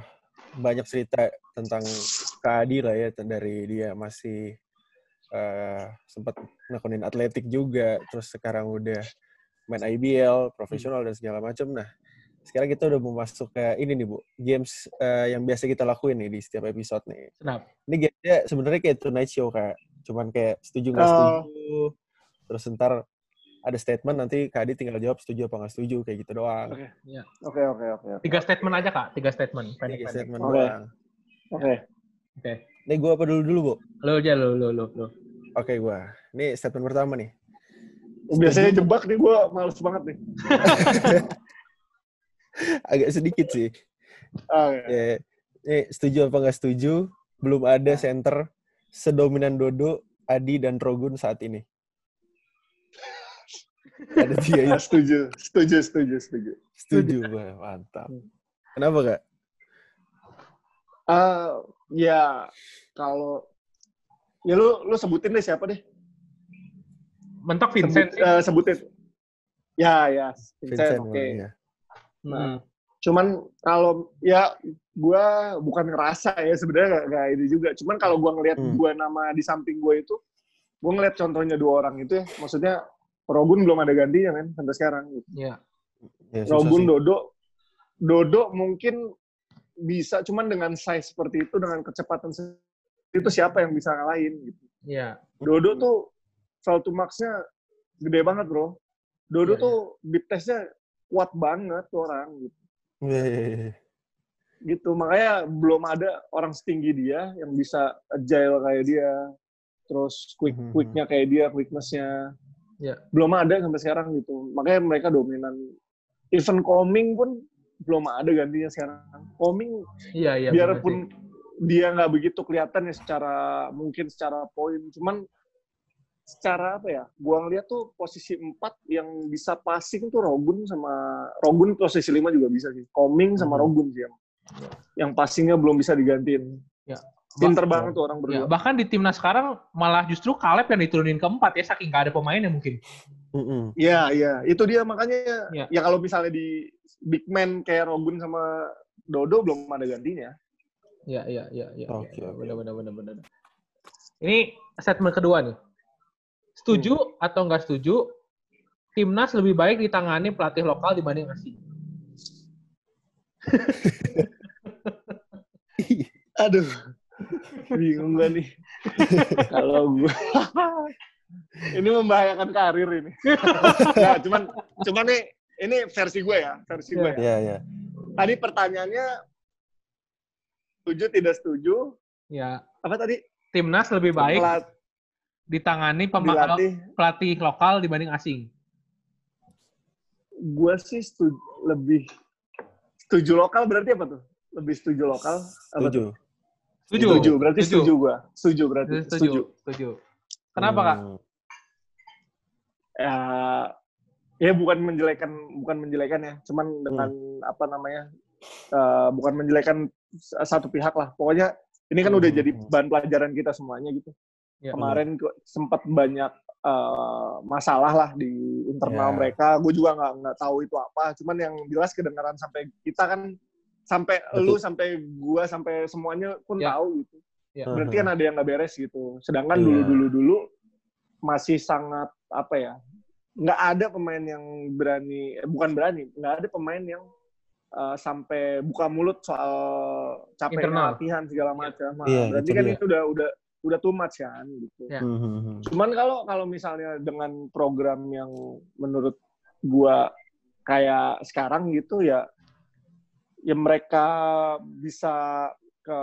banyak cerita tentang Kak Adi lah ya, dari dia masih eh, sempat nekunin atletik juga, terus sekarang udah main IBL, profesional dan segala macam. Nah, sekarang kita udah mau masuk ke ini nih Bu, games eh, yang biasa kita lakuin nih di setiap episode nih. Kenapa? Ini gamesnya sebenarnya kayak tonight show kak, cuman kayak setuju nggak Oh. setuju, terus ntar ada statement nanti Kak Adi tinggal jawab setuju apa nggak setuju kayak gitu doang. Oke. Ya. Oke, oke. Tiga statement aja kak, tiga statement. Tiga Pendek-pendek. statement Oke. doang. Oke. Oke. Ini gue apa dulu dulu bu? Lo aja lo lo lo lo. Oke gue. Ini statement pertama nih. Biasanya jebak nih gue males banget nih. [laughs] [laughs] Agak sedikit sih. Oke. Ya, ini setuju apa nggak setuju? Belum ada center sedominan Dodo, Adi dan Rogun saat ini. [laughs] ada tiga Ya, setuju, setuju, setuju, setuju. Setuju, Wah, mantap. Kenapa kak? Eh, ya kalau ya lu lu sebutin deh siapa deh. Mentok Sebut, Vincent sih. eh, sebutin. Ya, ya, Vincent, Vincent, oke. Iya. Hmm. Cuman kalau ya gua bukan ngerasa ya sebenarnya nggak nggak ini juga. Cuman kalau gua ngelihat Hmm. gua nama di samping gua itu, gua ngeliat contohnya dua orang itu ya, maksudnya Rogun belum ada gantinya kan sampai sekarang. Gitu. Ya. Ya, Rogun sih. Dodo, Dodo mungkin bisa, cuman dengan size seperti itu, dengan kecepatan itu siapa yang bisa ngalahin gitu. Ya. Dodo tuh salto max-nya gede banget bro. Dodo Iya, tuh big test-nya kuat banget tuh orang gitu. Iya, iya, iya. gitu makanya belum ada orang setinggi dia yang bisa agile kayak dia terus quick Mhm. quicknya kayak dia quicknessnya Ya. belum ada sampai sekarang gitu makanya mereka dominan even coming pun belum ada gantinya sekarang coming Iya iya. bener sih. biarpun dia nggak begitu kelihatan ya secara mungkin secara poin cuman secara apa ya gua ngeliat tuh posisi 4 yang bisa passing tuh Rogun sama Rogun posisi 5 juga bisa sih coming sama Mhm. Rogun sih yang yang passingnya belum bisa digantiin Ya. pinter banget tuh orang Ya, berdua bahkan di timnas sekarang malah justru Kaleb yang diturunin keempat ya saking gak ada pemainnya mungkin. Iya iya itu dia makanya Ya. ya kalau misalnya di big man kayak Rogun sama Dodo belum ada gantinya Iya iya iya iya. Oke, ya, oke. Benar benar benar benar. Ini statement kedua nih. Setuju Hmm. atau nggak setuju? Timnas lebih baik ditangani pelatih lokal dibanding asing. [laughs] Aduh, bingung gak nih? [laughs] Kalau gue, [laughs] ini membahayakan karir ini. nah, cuman, cuman nih, ini versi gue ya, versi gue. Ya. Iya, iya. Tadi pertanyaannya, setuju tidak setuju? Ya, Apa tadi? timnas lebih baik Pelat- ditangani pema- dilatih. pelatih lokal dibanding asing. Gue sih setuju, lebih setuju lokal berarti apa tuh? Lebih setuju lokal? Apa Setuju. tuh? Setuju. Setuju, berarti setuju gue. Setuju berarti. Setuju. Setuju. Setuju. Kenapa kak? Hmm. ya ya bukan menjelekan bukan menjelekan ya cuman dengan apa namanya eh, bukan menjelekan satu pihak lah pokoknya ini kan udah Hmm. jadi bahan pelajaran kita semuanya gitu Ya. kemarin sempat banyak eh, masalah lah di internal Ya. mereka gue juga nggak nggak tahu itu apa cuman yang jelas kedengaran sampai kita kan sampai Betul. lu sampai gua sampai semuanya pun Ya. tahu gitu Ya. berarti kan ada yang nggak beres gitu sedangkan Iya. dulu dulu dulu masih sangat apa ya nggak ada pemain yang berani eh, bukan berani nggak ada pemain yang eh, sampai buka mulut soal capeknya Internal. latihan segala macam Nah, Iya, berarti itu kan dia. itu udah udah udah too much kan gitu. Ya. Mhm. Cuman kalau kalau misalnya dengan program yang menurut gua kayak sekarang gitu ya ya mereka bisa ke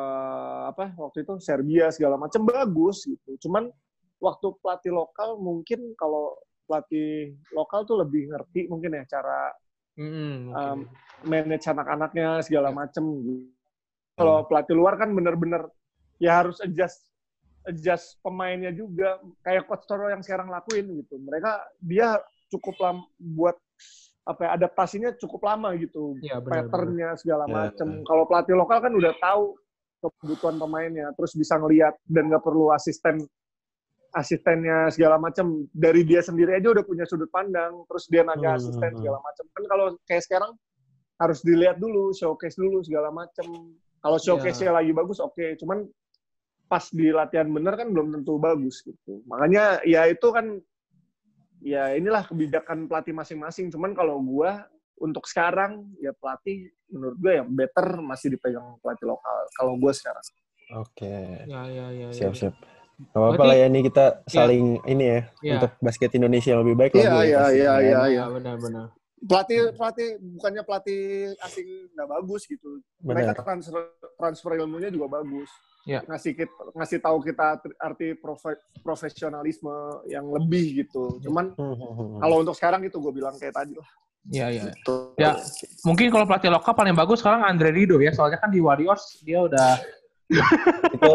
apa waktu itu Serbia segala macam bagus gitu. Cuman waktu pelatih lokal mungkin kalau pelatih lokal tuh lebih ngerti mungkin ya cara Mm-mm, um, oke. manage anak-anaknya segala macem gitu. Kalau pelatih luar kan bener-bener ya harus adjust adjust pemainnya juga kayak coach Toro yang sekarang lakuin gitu. Mereka dia cukup lama buat apa ya, adaptasinya cukup lama gitu. Iya, benar, Patternnya segala Ya. macem. Kalau pelatih lokal kan udah tahu kebutuhan pemainnya, terus bisa ngelihat dan nggak perlu asisten asistennya segala macam dari dia sendiri aja udah punya sudut pandang terus dia nanya Hmm. asisten segala macam kan kalau kayak sekarang harus dilihat dulu showcase dulu segala macam kalau showcase-nya lagi bagus oke cuman pas di latihan bener kan belum tentu bagus gitu makanya ya itu kan ya inilah kebijakan pelatih masing-masing cuman kalau gua untuk sekarang ya pelatih menurut gue yang better masih dipegang pelatih lokal kalau gua sekarang Oke. Ya, ya, ya, ya. Siap, siap. Gak apa-apa lah ya ini kita saling ini ya Iya. untuk basket Indonesia yang lebih baik Iya, lah. Bu, iya, iya, iya. Iya, benar-benar. pelatih pelatih bukannya pelatih asing nggak bagus gitu mereka Benar. transfer transfer ilmunya juga bagus Iya. ngasih kita, ngasih tahu kita arti profe- profesionalisme yang lebih gitu cuman Mhm. kalau untuk sekarang itu gue bilang kayak tadi lah Iya, iya. gitu. Ya, mungkin kalau pelatih lokal paling bagus sekarang Andre Rido ya, soalnya kan di Warriors dia udah [laughs] itu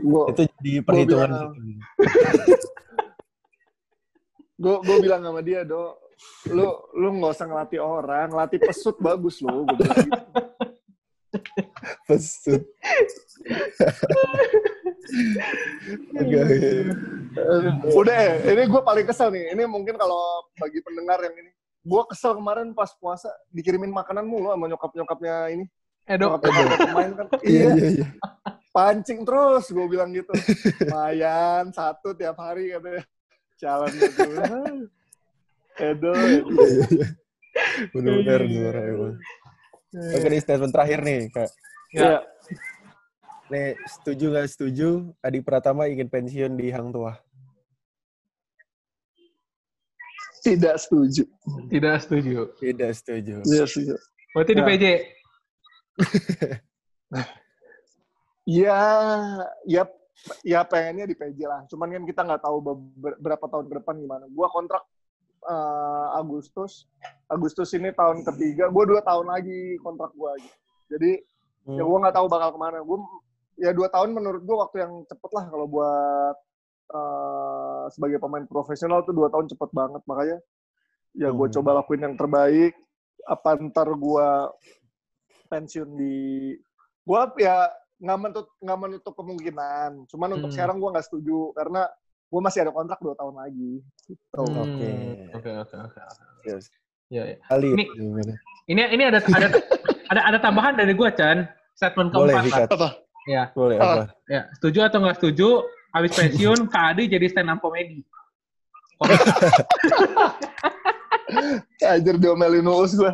gue itu jadi perhitungan. gue [laughs] gue bilang sama dia do lu lu nggak usah ngelatih orang latih pesut bagus lo gue bilang gitu. [laughs] Pesut. Udah, ini gue paling kesel nih. Ini mungkin kalau bagi pendengar yang ini, gue kesel kemarin pas puasa dikirimin makanan mulu sama nyokap-nyokapnya ini. Edo. Pemain kan. [laughs] Iya, iya, iya, iya. pancing terus gue bilang gitu. Lumayan, satu tiap hari katanya. Jalan gitu. [laughs] Edo. Iya, iya, iya. Benar-benar juara emang. Oke nih statement terakhir nih kak. Ya. Nih setuju nggak setuju? Adi Pratama ingin pensiun di Hang Tua. Tidak setuju. Tidak setuju. Tidak setuju. Tidak setuju. Berarti di Ya. PJ. [laughs] Ya, ya, ya pengennya di PJ lah. Cuman kan kita nggak tahu beber- berapa tahun ke depan gimana. Gua kontrak eh, Agustus, Agustus ini tahun ketiga. Gua dua tahun lagi kontrak gua. Gitu. Jadi ya Hmm. gua nggak tahu bakal ke mana. Gua ya dua tahun menurut gua waktu yang cepet lah kalau buat eh, sebagai pemain profesional tuh dua tahun cepet banget. Makanya ya gue Hmm. coba lakuin yang terbaik. Apa ntar gua pensiun di gua ya nggak menutup nggak menutup kemungkinan cuman untuk Hmm. sekarang gua nggak setuju karena gua masih ada kontrak dua tahun lagi gitu. Oke. Hmm, Oke, oke, oke. Yes. Ya, ya. Ini-? Ini ini ada ada ada ada tambahan dari gua, Chan. Statement Boleh keempat. lah. Vikat. apa Ya, Boleh Apa? ya. Setuju atau nggak setuju? Habis pensiun, Kak Adi jadi stand up comedy. [laughs] Ajar diomelin uus gua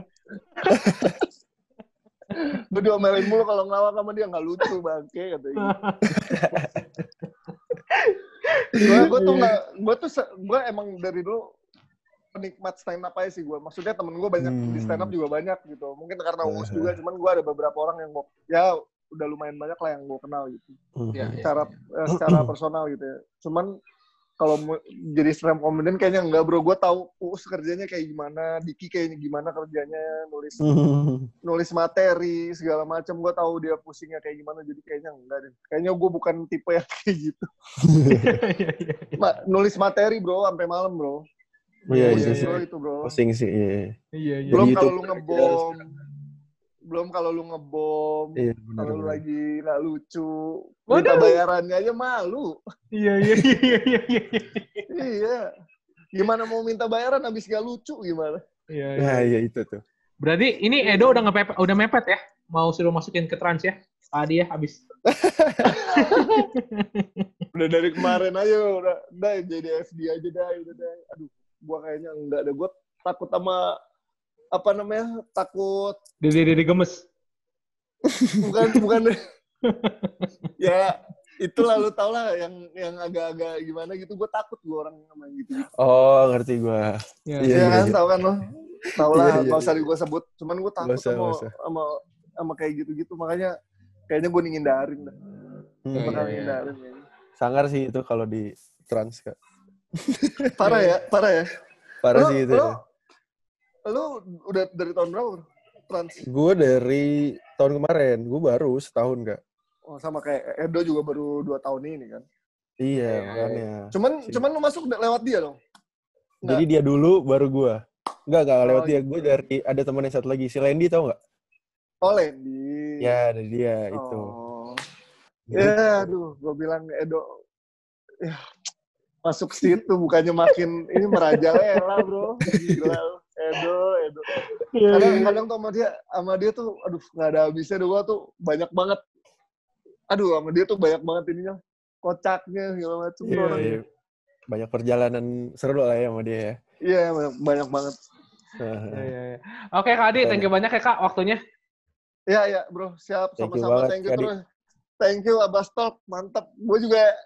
gue diomelin mulu kalau ngelawak sama dia nggak lucu bangke katanya [laughs] gue gue tuh nggak gue tuh gue emang dari dulu penikmat stand up aja sih gue maksudnya temen gue banyak di stand up juga banyak gitu mungkin karena uus juga cuman gue ada beberapa orang yang gue ya udah lumayan banyak lah yang gue kenal gitu Mhm. Ya, ya. secara eh, secara personal gitu ya. Cuman kalau mau jadi stand up comedian kayaknya enggak bro. Gue tahu Uus kerjanya kayak gimana, Diki kayaknya gimana kerjanya, nulis Mhm. nulis materi segala macam. Gue tahu dia pusingnya kayak gimana. Jadi kayaknya enggak deh. Kayaknya gue bukan tipe yang [laughs] kayak gitu. [laughs] Iya, iya. Ma- nulis materi bro sampai malam bro. Iya, iya, bro iya. itu bro. Pusing sih. Iya. Iya, iya. Belum kalau lu ngebom. Belum kalau lu ngebom. Iya benar. Kalau lu lagi nggak lucu. Minta bayarannya aja malu. Iya, iya, iya, iya, iya, iya. iya. Gimana mau minta bayaran habis gak lucu gimana? Iya, iya. Nah, iya itu tuh. Berarti ini Edo udah ngepepet, udah mepet ya? Mau suruh masukin ke trans ya? Tadi ya habis. [laughs] Udah dari kemarin aja udah, udah jadi FD aja dah, udah dah. Aduh, gua kayaknya enggak ada. Gua takut sama apa namanya? Takut Dede Dede gemes. bukan bukan [laughs] ya itu lalu tau lah yang yang agak-agak gimana gitu gue takut gue orang sama yang gitu Oh, ngerti gue. Ya. Iya, Iya kan iya. tau kan lo tau lah Iya, iya, nggak usah iya. gue sebut cuman gue takut usah, sama, usah. sama sama kayak gitu-gitu makanya kayaknya gue ngindarin dah Hmm, Iya, iya. ngindarin kayaknya. Sangar sih itu kalau di trans kak. [laughs] parah ya parah ya Parah Lu- sih itu. lu, lu udah dari tahun berapa bro? trans Gue dari tahun kemarin, gue baru setahun kak. oh sama kayak Edo juga baru dua tahun ini kan Iya, Iya, makanya. cuman Sih. cuman lu masuk lewat dia dong Jadi dia dulu, baru gue. Enggak, enggak lewat Oh, dia. Gue dari, ada temen yang satu lagi, si Lendi tau nggak? oh Lendi Ya, dari dia itu. oh. Jadi, ya aduh gue bilang Edo ya masuk situ bukannya makin ini merajalela bro gila. Edo Edo kadang kadang tuh sama dia sama dia tuh aduh nggak ada habisnya dua tuh banyak banget aduh sama dia tuh banyak banget ininya kocaknya segala macam iya, orang iya. Banyak perjalanan seru lah ya sama dia ya. iya banyak, banyak banget Iya, iya, iya. Oke Kak Adi, thank you banyak ya Kak waktunya. Iya iya bro siap Thank you sama-sama thank you Kak Adi. terus thank you Abas Talk mantap gue juga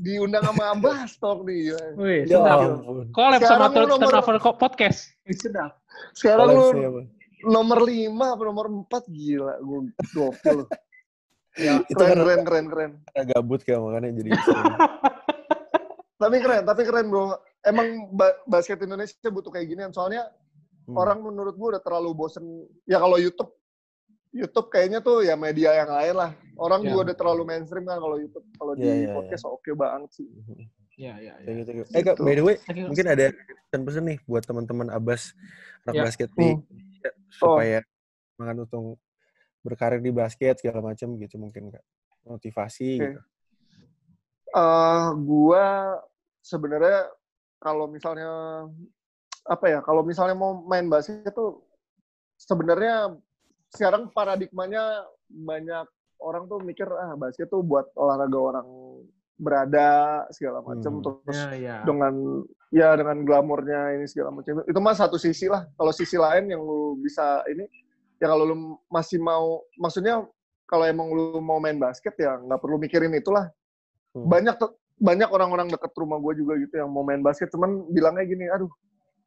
diundang sama Abas [laughs] Talk nih Wih, Ya sedap. ampun. Collab sama Sekarang lu nomor- Turnover Podcast. Sedap. sekarang lu apa? nomor lima apa nomor empat gila gue gokil [laughs] Ya, Itu keren keren keren keren karena gabut kayak makanya jadi [laughs] tapi keren tapi keren bro emang ba- basket Indonesia butuh kayak ginian soalnya Hmm. orang menurut gue udah terlalu bosen ya kalau YouTube YouTube kayaknya tuh ya media yang lain lah orang Ya. juga udah terlalu mainstream kan kalau YouTube kalau di Iya, iya, podcast oke banget sih Iya, iya, iya. Eh kak, by the way, Thank you. mungkin ada pesan-pesan nih buat teman-teman Abbas anak Ya. basket di Hmm. Indonesia, supaya semangat untuk berkarir di basket segala macam gitu mungkin kak motivasi Oke. gitu. eh gua sebenarnya kalau misalnya apa ya kalau misalnya mau main basket tuh sebenarnya sekarang paradigmanya banyak orang tuh mikir ah basket tuh buat olahraga orang berada segala macam Hmm. terus Iya, iya. dengan ya dengan glamornya ini segala macam itu mah satu sisi lah kalau sisi lain yang lu bisa ini ya kalau lu masih mau maksudnya kalau emang lu mau main basket ya nggak perlu mikirin itulah Hmm. banyak tuh banyak orang-orang deket rumah gue juga gitu yang mau main basket cuman bilangnya gini aduh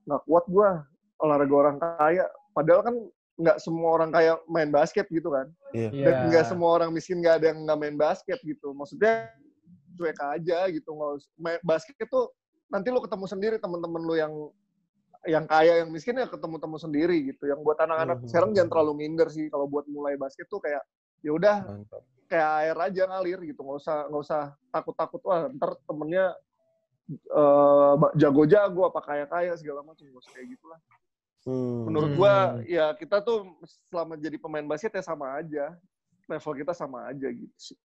nggak kuat gue olahraga orang kaya padahal kan nggak semua orang kaya main basket gitu kan Iya. Iya. dan nggak semua orang miskin nggak ada yang nggak main basket gitu maksudnya cuek aja gitu nggak basket tuh nanti lu ketemu sendiri teman-teman lu yang yang kaya yang miskin ya ketemu-temu sendiri gitu yang buat anak-anak Mhm. sekarang jangan terlalu minder sih kalau buat mulai basket tuh kayak ya udah kayak air aja ngalir gitu nggak usah nggak usah takut-takut wah ntar temennya eh, jago-jago apa kaya-kaya segala macam nggak usah kayak gitulah Hmm. Menurut Hmm. gua ya kita tuh selama jadi pemain basket ya sama aja level kita sama aja gitu sih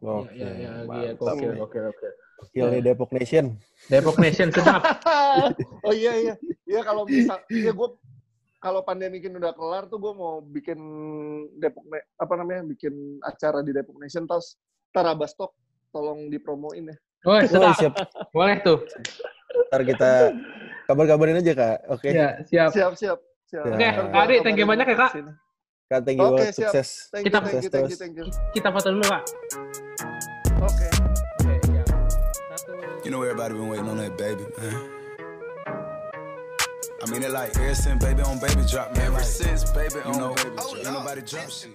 Oke, Iya, iya, iya, iya, gokil, gokil. Gokil nih Depok Nation. Depok Nation sedap. [laughs] oh iya iya iya kalau bisa ya gua kalau pandemi ini udah kelar tuh gue mau bikin Depok apa namanya bikin acara di Depok Nation terus Tarabastok tolong dipromoin ya sedap. siap. Boleh tuh. Ntar kita kabar-kabarin aja kak. Oke. Iya, siap. siap siap siap Oke, gua Adi, thank you banyak ya, Kak. Kak, thank you Oke, banget. siap. Sukses. thank Kita- you thank you thank you thank you Kita foto dulu, Kak. oke Oke, siap. Satu. You know everybody been waiting on that baby, man. I mean it like ever since baby on baby drop, man. Ever since baby on baby drop, ain't nobody drop shit.